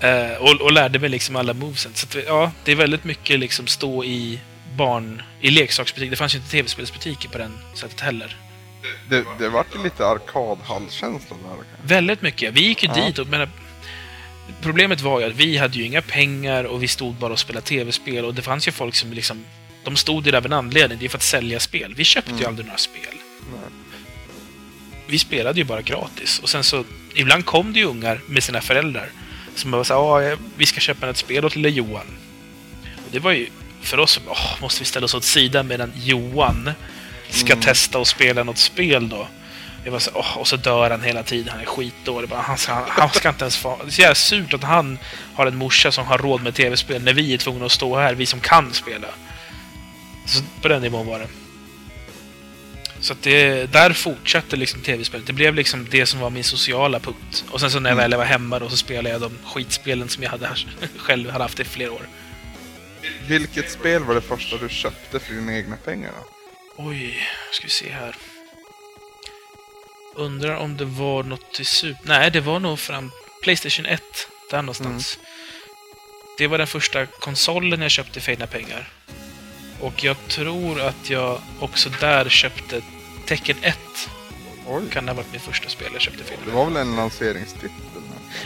Eh, och, och lärde mig liksom alla movesen. Så att, ja, det är väldigt mycket liksom stå i barn... I leksaksbutik. Det fanns ju inte tv-spelsbutiker på den sättet heller. Det, det vart ju lite arkadhallkänsla där. Väldigt mycket. Vi gick ju Ja. dit och menar, Problemet var ju att vi hade ju inga pengar och vi stod bara och spelade tv-spel och det fanns ju folk som liksom... De stod ju där av en anledning. Det är för att sälja spel. Vi köpte ju Mm. aldrig några spel. Nej. vi spelade ju bara gratis. Och sen så, ibland kom det ju ungar med sina föräldrar. Som bara sa att vi ska köpa ett spel åt lille Johan. Och det var ju för oss, åh, måste vi ställa oss åt sidan medan Johan ska Mm. testa och spela något spel då. Jag var så, åh, och så dör han hela tiden, han är skitdålig. Bara, Han ska, han ska inte ens få... Det är så jävla surt att han har en morsa som har råd med tv-spel när vi är tvungna att stå här, vi som kan spela. Så på den nivån var det. Så att det, där fortsatte liksom tv-spelet. Det blev liksom det som var min sociala punkt. Och sen så när jag Mm. väl var hemma då så spelade jag de skitspelen som jag hade själv hade haft i flera år. Vilket spel var det första du köpte för dina egna pengar då? Oj, ska vi se här. Undrar om det var något till Super... Nej, det var nog fram Playstation 1. Där någonstans. Det var den första konsolen jag köpte för egna pengar. Och jag tror att jag också där köpte Tekken 1. Oj, Kan det ha varit mitt första spel jag köpte för egna det var väl en lanseringstitel?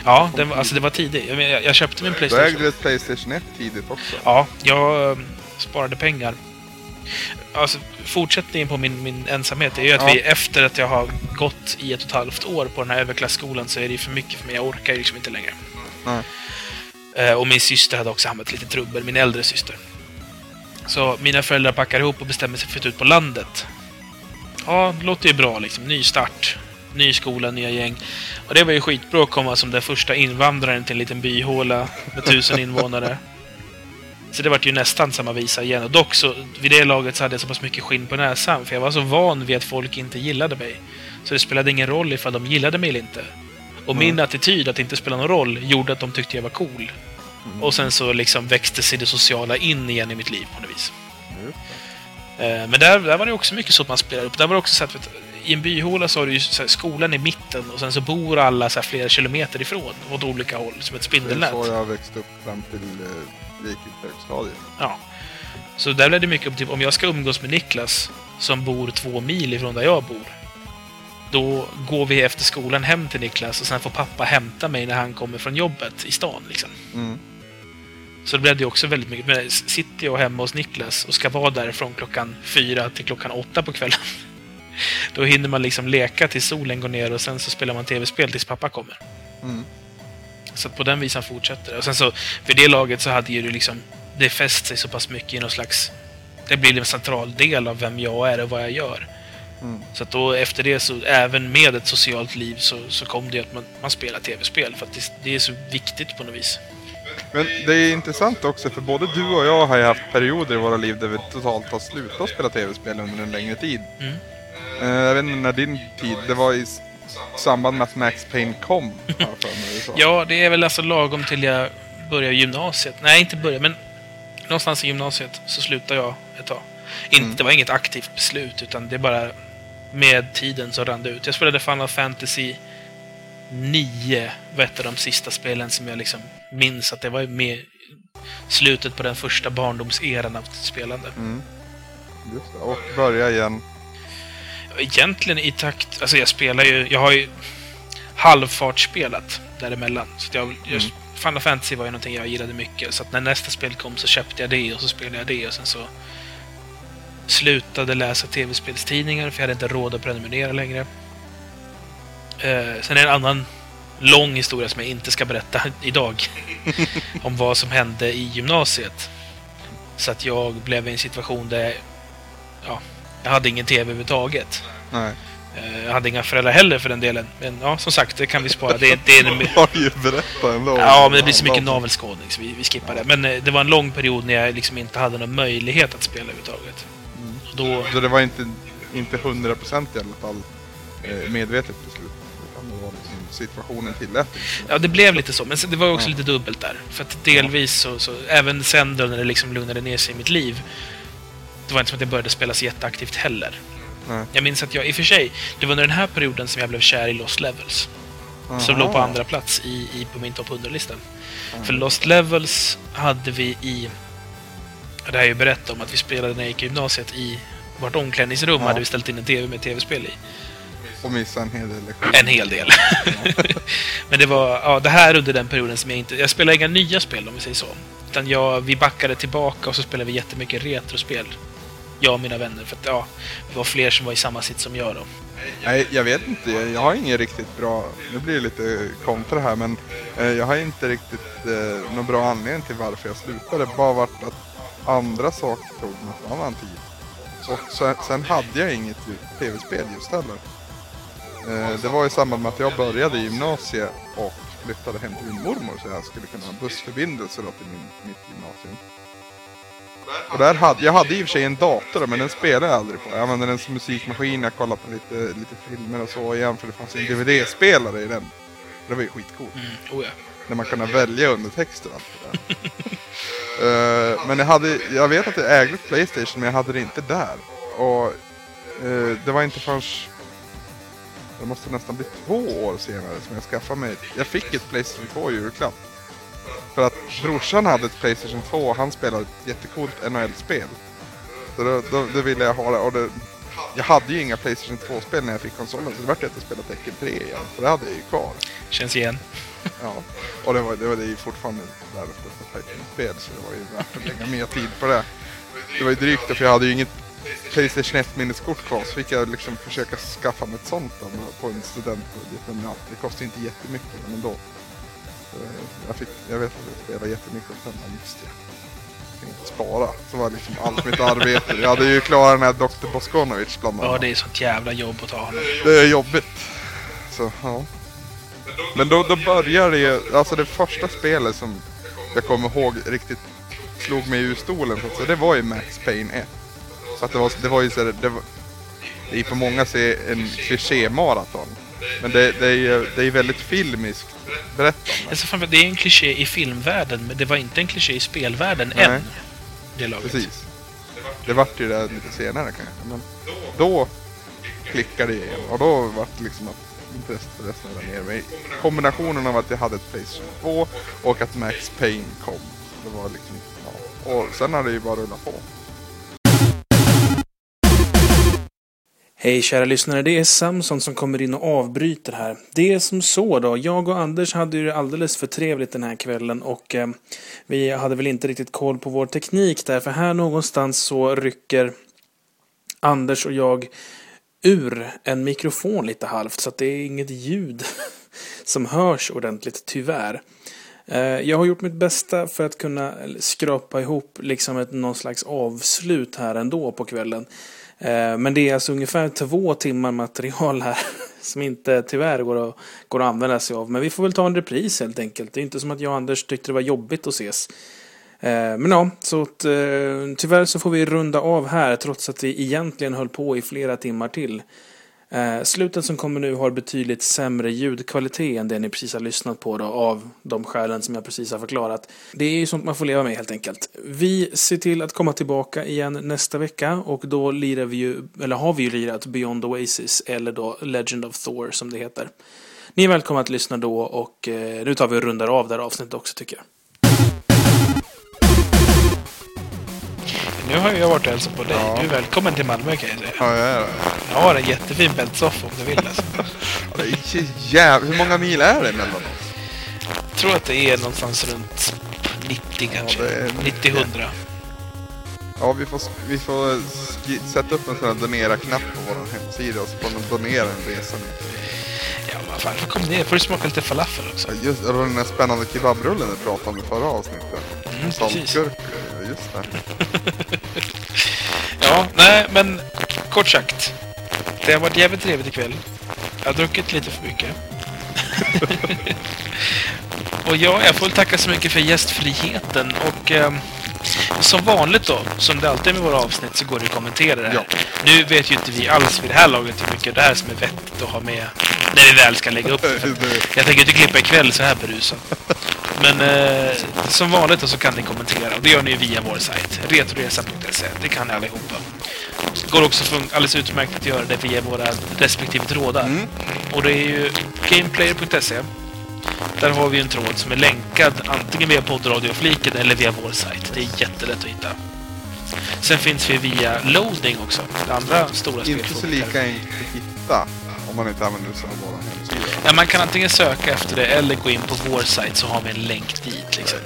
Ja, den var, alltså det var tidigt. Jag, jag, jag köpte min Du Playstation. ägde ett Playstation 1 tidigt också? Ja, jag eh, sparade pengar. Alltså, fortsättningen på min, min ensamhet är ju att Ja. vi efter att jag har gått i ett och ett halvt år på den här överklassskolan så är det ju för mycket för mig. Jag orkar ju liksom inte längre. Nej. Eh, och min syster hade också hamnat lite trubbel, min äldre syster. Så mina föräldrar packar ihop och bestämmer sig för att flytta ut på landet. Ja, det låter ju bra liksom. Ny start. Ny skola, nya gäng. Och det var ju skitbra att komma som den första invandraren till en liten byhåla med tusen invånare. Så det vart ju nästan samma visa igen. Och dock så, vid det laget så hade jag så pass mycket skinn på näsan. För jag var så van vid att folk inte gillade mig. Så det spelade ingen roll ifall de gillade mig eller inte. Och min Mm. attityd att det inte spela någon roll gjorde att de tyckte jag var cool. Mm. Och sen så liksom växte sig det sociala in igen i mitt liv på något vis. Just Eh, Men där, där var det också mycket så att man spelade upp. Där var det också så att vet, i en byhåla så har du ju så här, skolan i mitten och sen så bor alla så här, flera kilometer ifrån åt olika håll som ett Det är spindelnät. så jag växte upp fram till eh, gick i högstadiet. Ja. Så där blev det mycket om typ, om jag ska umgås med Niklas som bor två mil ifrån där jag bor. Då går vi efter skolan hem till Niklas och sen får pappa hämta mig när han kommer från jobbet i stan. Liksom. Mm. Så det blev det också väldigt mycket. Men sitter jag hemma hos Niklas och ska vara där från klockan fyra till klockan åtta på kvällen. Då hinner man liksom leka tills solen går ner och sen så spelar man tv-spel tills pappa kommer. Mm. Så på den visan fortsätter det. Och sen så, för det laget så hade ju det liksom, det fäst sig så pass mycket i någon slags, det blir en central del av vem jag är och vad jag gör. Mm. Så att då efter det så, även med ett socialt liv så, så kom det att man, man spelar tv-spel. För att det, det är så viktigt på något vis. Men det är intressant också för både du och jag har ju haft perioder i våra liv där vi totalt har slutat spela tv-spel under en längre tid. Mm. Eh, jag vet inte när din tid, det var i samband med att Max Payne kom. mig. Ja, det är väl alltså lagom till jag börjar gymnasiet. Nej, inte börja, men någonstans i gymnasiet så slutar jag ett tag. Inte, Mm. Det var inget aktivt beslut, utan det bara med tiden så rann det ut. Jag spelade Final Fantasy 9, var ett av de sista spelen som jag liksom minns att det var med slutet på den första barndomseran av spelande. Mm. Just det. Och börja igen. Egentligen i takt... Alltså jag spelar ju... Jag har ju halvfartsspelat däremellan. Så jag, just, Mm. Final Fantasy var ju någonting jag gillade mycket. Så att när nästa spel kom så köpte jag det och så spelade jag det och sen så slutade läsa tv-spelstidningar för jag hade inte råd att prenumerera längre. Eh, sen är det en annan lång historia som jag inte ska berätta idag. om vad som hände i gymnasiet. Så att jag blev i en situation där ja, jag hade ingen tv överhuvudtaget. Nej. Eh, Jag hade inga föräldrar heller för den delen. Men ja, som sagt, det kan vi spara. Det, det är en, har ju berättat ändå. ja, men det blir så mycket Ja, navelskådning så vi, vi skippar det. Men eh, det var en lång period när jag liksom inte hade någon möjlighet att spela överhuvudtaget. Mm. Då, Så det var inte, inte 100% i alla fall eh, medvetet beslut. Liksom situationen tillät ja, det blev lite så. Men det var också Ja. lite dubbelt där. För att delvis så, så även sen då när det liksom lugnade ner sig i mitt liv. Det var inte som att jag började spela så jätteaktivt heller. Nej. Jag minns att jag, i och för sig, det var under den här perioden som jag blev kär i Lost Levels. Som Aha. låg på andra plats i, i, på min topp 100-lista. Ja. För Lost Levels hade vi i... Det har jag ju berättat om att vi spelade när jag gick i gymnasiet i vårt omklädningsrum hade vi ställt in en TV med tv-spel i. Och missa en hel del lektioner. En hel del. Men det var ja, det här under den perioden som jag inte... Jag spelade inga nya spel om vi säger så. Utan jag, vi backade tillbaka och så spelade vi jättemycket retrospel. Jag och mina vänner. För att ja, vi var fler som var i samma sitt som jag då. Nej, jag vet inte. Jag har ingen riktigt bra... Nu blir det lite kontra här, men eh, jag har inte riktigt eh, någon bra anledning till varför jag slutade. Det bara varit att andra saker tog något annan tid. Och sen, sen hade jag inget tv-spel just heller. Eh, det var i samband med att jag började i gymnasiet och flyttade hem till min mormor så jag skulle kunna ha bussförbindelse då till min, mitt gymnasium. Och där hade, jag hade i och för sig en dator men den spelade jag aldrig på. Jag använde den som musikmaskin, jag kollade på lite, lite filmer och så igen för det fanns en DVD-spelare i den. Det var ju skitcoolt. Mm. Oh, ja. När man kunde välja undertexter och allt det där. Eh, men jag, hade, jag vet att jag ägde Playstation men jag hade det inte där. Och eh, det var inte förrän... Det måste nästan bli två år senare som jag skaffade mig... Jag fick ett Playstation 2 i julklapp. För att brorsan hade ett Playstation 2 och han spelade ett jättecoolt NHL-spel. Så då, då, då ville jag ha det. Och det, jag hade ju inga Playstation 2-spel när jag fick konsolen så det vart att jag spelade Tekken 3 igen. För det hade jag ju kvar. Känns igen. Ja, och det var, det var det ju fortfarande världens bästa fighting-spel så det var ju värt att lägga mer tid på det. Det var ju drygt för jag hade ju inget Playstation 1-minneskort kvar så fick jag liksom försöka skaffa mig ett sånt då, på en studentbudget. Men ja, det kostade inte jättemycket men ändå. Så Jag, fick, jag vet att jag spelade jättemycket och sen, just det. Jag tänkte spara. Så var liksom allt mitt arbete. Jag hade ju klarat den här Dr. Boskonovic bland annat. Ja, det är sånt jävla jobb att ta honom. Det är jobbigt. Så, ja. Men då, då började det ju, alltså det första spelet som jag kommer ihåg riktigt slog mig ur stolen så det var ju Max Payne 1. Så att det var, det var ju så här, det var, det är på många sätt en kliché-maraton. Men det, det är ju det är väldigt filmiskt berättande. Alltså, fan, det är en kliché i filmvärlden, men det var inte en kliché i spelvärlden Nej. än. Det laget. Precis. Det vart ju det lite senare kanske. Men då klickade det igen och då vart det liksom att intresset för det snurrade ner mig. Kombinationen av att jag hade ett Playstation 2 och att Max Payne kom. Det var liksom, ja. Och sen har det ju bara rullat på. Hej kära lyssnare, det är Samson som kommer in och avbryter här. Det är som så då, jag och Anders hade ju det alldeles för trevligt den här kvällen och eh, vi hade väl inte riktigt koll på vår teknik där, för här någonstans så rycker Anders och jag ur en mikrofon lite halvt så att det är inget ljud som hörs ordentligt, tyvärr. Eh, jag har gjort mitt bästa för att kunna skrapa ihop liksom ett, någon slags avslut här ändå på kvällen. Eh, men det är alltså ungefär två timmar material här som inte tyvärr går att, går att använda sig av. Men vi får väl ta en repris helt enkelt. Det är inte som att jag och Anders tyckte det var jobbigt att ses. Eh, men ja, så att, eh, tyvärr så får vi runda av här trots att vi egentligen höll på i flera timmar till. Eh, slutet som kommer nu har betydligt sämre ljudkvalitet än det ni precis har lyssnat på då, av de skälen som jag precis har förklarat. Det är ju sånt man får leva med helt enkelt. Vi ser till att komma tillbaka igen nästa vecka och då lirar vi ju, eller har vi ju lirat Beyond Oasis eller då Legend of Thor som det heter. Ni är välkomna att lyssna då och eh, nu tar vi och rundar av det här avsnittet också tycker jag. Nu har jag varit och hälsat på dig. Ja. Du är välkommen till Malmö kan jag säga. Ja, jag är det. Jag har en jättefin bältsoffa om du vill alltså. Det är jävla... Hur många mil är det mellan oss? Jag tror att det är någonstans runt 90 kanske. är mycket. 90-100. Ja, vi får, vi får sätta upp en sån här donera-knapp på vår hemsida och så får man donera en resa. Ja, men fan, kom ner. får du smaka lite falafel också. Ja, just det, den där spännande kebabrullen du pratade om i förra avsnittet. Mm. Saltgurka, ja, just det. Ja, nej, men kort sagt. Det har varit jävligt trevligt ikväll. Jag har druckit lite för mycket. och ja, jag får väl tacka så mycket för gästfriheten och ehm, som vanligt då, som det alltid är med våra avsnitt, så går det att kommentera det här. Ja. Nu vet ju inte vi alls vid det här laget hur mycket det här som är vettigt att ha med när vi väl ska lägga upp Jag tänker inte klippa ikväll så här berusad. Men eh, som vanligt då så kan ni kommentera. Och det gör ni via vår sajt. Retoresa.se. Det kan ni allihopa. Går också alldeles utmärkt att göra det via våra respektive trådar. Mm. Och det är ju gameplayer.se. Där har vi en tråd som är länkad antingen via poddradiofliken eller via vår sajt. Det är jättelätt att hitta. Sen finns vi via Loading också. Det andra stora Inte så lika enkelt att hitta om man inte använder sig av vår hemsida. Ja, man kan antingen söka efter det eller gå in på vår sajt så har vi en länk dit. Liksom.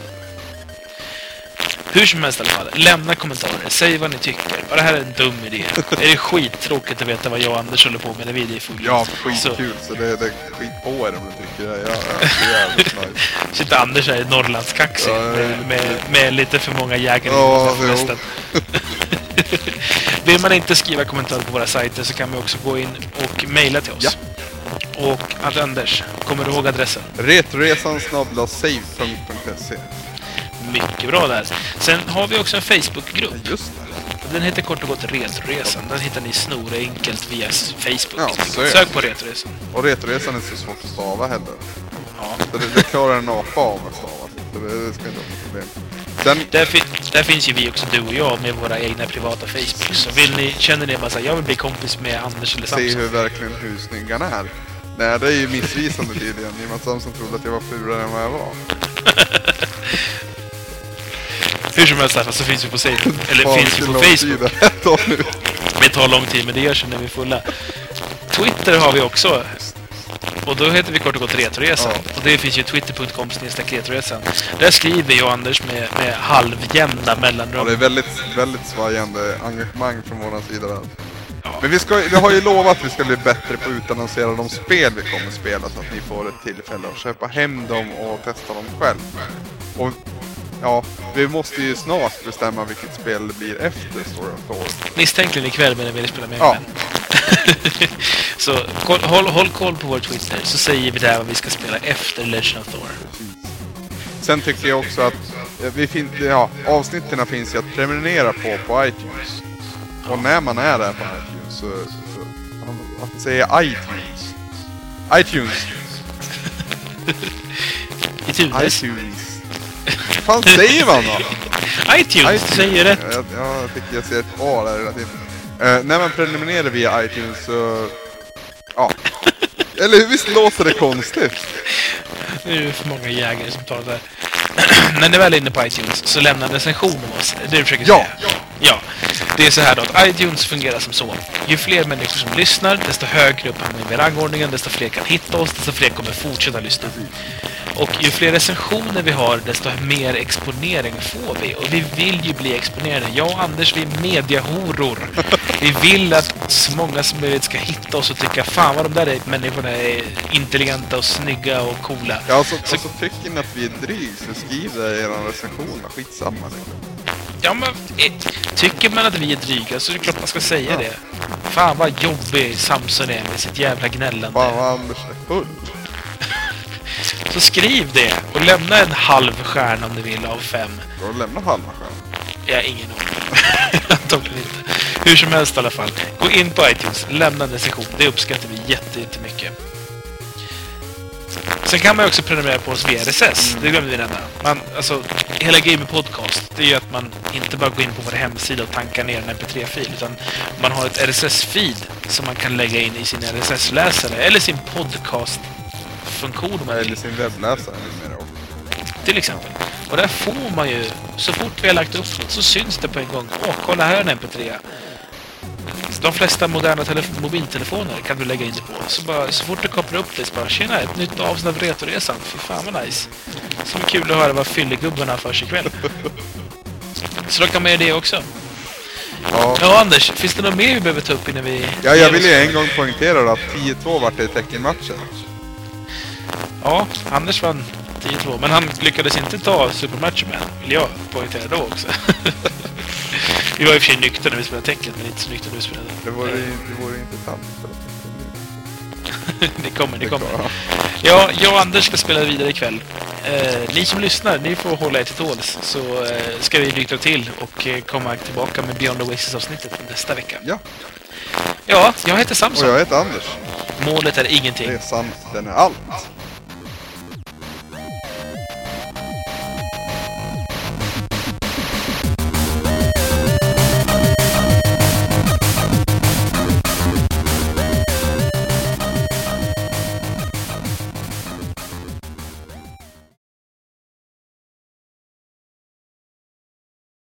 Hur som helst i alla fall, lämna kommentarer. Säg vad ni tycker. Var det här är en dum idé? är det skittråkigt att veta vad jag och Anders håller på med när vi är i full Ja, Så skitkul. Så det, det skit på er om ni tycker det. Ja, ja, det är jävligt nice. sitter Anders här i Norrlandskaxig Ja, med, med, med lite för många jägare Ja, festen. Vill man inte skriva kommentarer på våra sajter så kan man också gå in och mejla till oss. Och att Anders, kommer du ihåg adressen? Retresan snabla save.se. Mycket bra där. Sen har vi också en Facebookgrupp. Just det. Den heter kort och gott Retroresan. Den hittar ni snorenkelt via Facebook. Ja, så. Sök på Retroresan. Och Retresan är så svårt att stava heller. Ja. Så det, det klarar en apa av att stava. Det, det ska inte vara problem. Sen, Där, fi där finns ju vi också, du och jag, med våra egna privata Facebook. Så vill ni, känner ni bara så här, jag vill bli kompis med Anders eller se Samson. hur verkligen hur han är. Nej, det är ju missvisande tydligen. I och med att Samson trodde att jag var fulare än vad jag var. Hur som helst så finns vi på Facebook. Eller Fan, finns vi på Facebook. det tar lång tid, men det görs när vi är fulla. Twitter har vi också. Och då heter vi kort och gott Retroresan. Ja. Och det finns ju twitter.com Retroresan. Där skriver jag och Anders med, med halvjämna Ja, mellanrum. det är väldigt, väldigt svajande engagemang från vår sida där. Ja. Men vi, ska, vi har ju lovat att vi ska bli bättre på att utannonsera de spel vi kommer spela så att ni får ett tillfälle att köpa hem dem och testa dem själv. Och ja, vi måste ju snart bestämma vilket spel det blir efter Story of Thor. Misstänkligen ikväll när vi vill spela med Ja. Så koll, håll, håll koll på vår Twitter så säger vi där vad vi ska spela efter Legend of Thor. Sen tycker jag också att eh, vi fin- ja, avsnitten finns ju att prenumerera på på iTunes. Och när man är där på iTunes så... så säger jag iTunes? iTunes! I Tunes. iTunes! Vad fan säger man då? iTunes, du säger rätt. Ja, ja, jag tycker jag ser ett A där hela tiden. Eh, när man prenumererar via iTunes så... Ja. Eller hur? Visst låter det konstigt? Nu är det för många jägare som tar det där. När ni väl är inne på iTunes så lämna en recension om oss. Det du försöker Ja. säga? Ja. Det är så här då att iTunes fungerar som så. Ju fler människor som lyssnar, desto högre upp hamnar vi i rangordningen, desto fler kan hitta oss, desto fler kommer fortsätta lyssna. Och ju fler recensioner vi har, desto mer exponering får vi. Och vi vill ju bli exponerade. Jag och Anders, vi är mediahoror. Vi vill att så många som möjligt ska hitta oss och tycka fan vad de där människorna är intelligenta och snygga och coola. Ja, alltså, Så- alltså tycker ni att vi är dryg så skriv det i er recension. Skitsamma. liksom. Ja, men eh, tycker man att vi är dryga så är det klart man ska säga det. Fan vad jobbig Samson är med sitt jävla gnällande. Fan vad Anders är full. Så skriv det och lämna en halv stjärna om du vill av fem. Då har du lämnat halva stjärnan. Jag har ingen aning. Antagligen inte. Hur som helst i alla fall. Gå in på iTunes, lämna en recension. Det uppskattar vi jätte, jättemycket. Sen kan man ju också prenumerera på oss via RSS. Det glömde vi nämna. Man, alltså, hela Gamer Podcast, det är ju att man inte bara går in på vår hemsida och tankar ner en MP3-fil, utan man har ett RSS-feed som man kan lägga in i sin RSS-läsare eller sin podcast-funktion Eller sin webbläsare. Till exempel. Och där får man ju, så fort vi har lagt upp något så syns det på en gång. Åh, kolla här är en MP3. De flesta moderna telef- mobiltelefoner kan du lägga in det på. Så, bara, så fort du kopplar upp det så bara tjena, ett nytt avsnitt av Retoresan. Fy fan vad nice. Så det är kul att höra vad fyllegubbarna för sig ikväll. Så då kan man göra det också. Ja. Ja, Anders, finns det något mer vi behöver ta upp innan vi... Ja, jag vill ju en gång poängtera då att 10-2 vart det i teckenmatchen. Ja, Anders vann 10-2, men han lyckades inte ta supermatchen med, vill jag poängtera då också. vi var i och för sig nyktra när vi spelade tecken, men inte så nyktra när vi spelade. Det vore, det vore intressant. det kommer, det kommer. Ja. Ja, jag och Anders ska spela vidare ikväll. Eh, ni som lyssnar, ni får hålla er till tåls. Så eh, ska vi nyktra till och eh, komma tillbaka med Beyond the Oasis-avsnittet nästa vecka. ja, Ja, jag heter och Samson. jag heter Anders. Målet är ingenting. Resan, den är allt.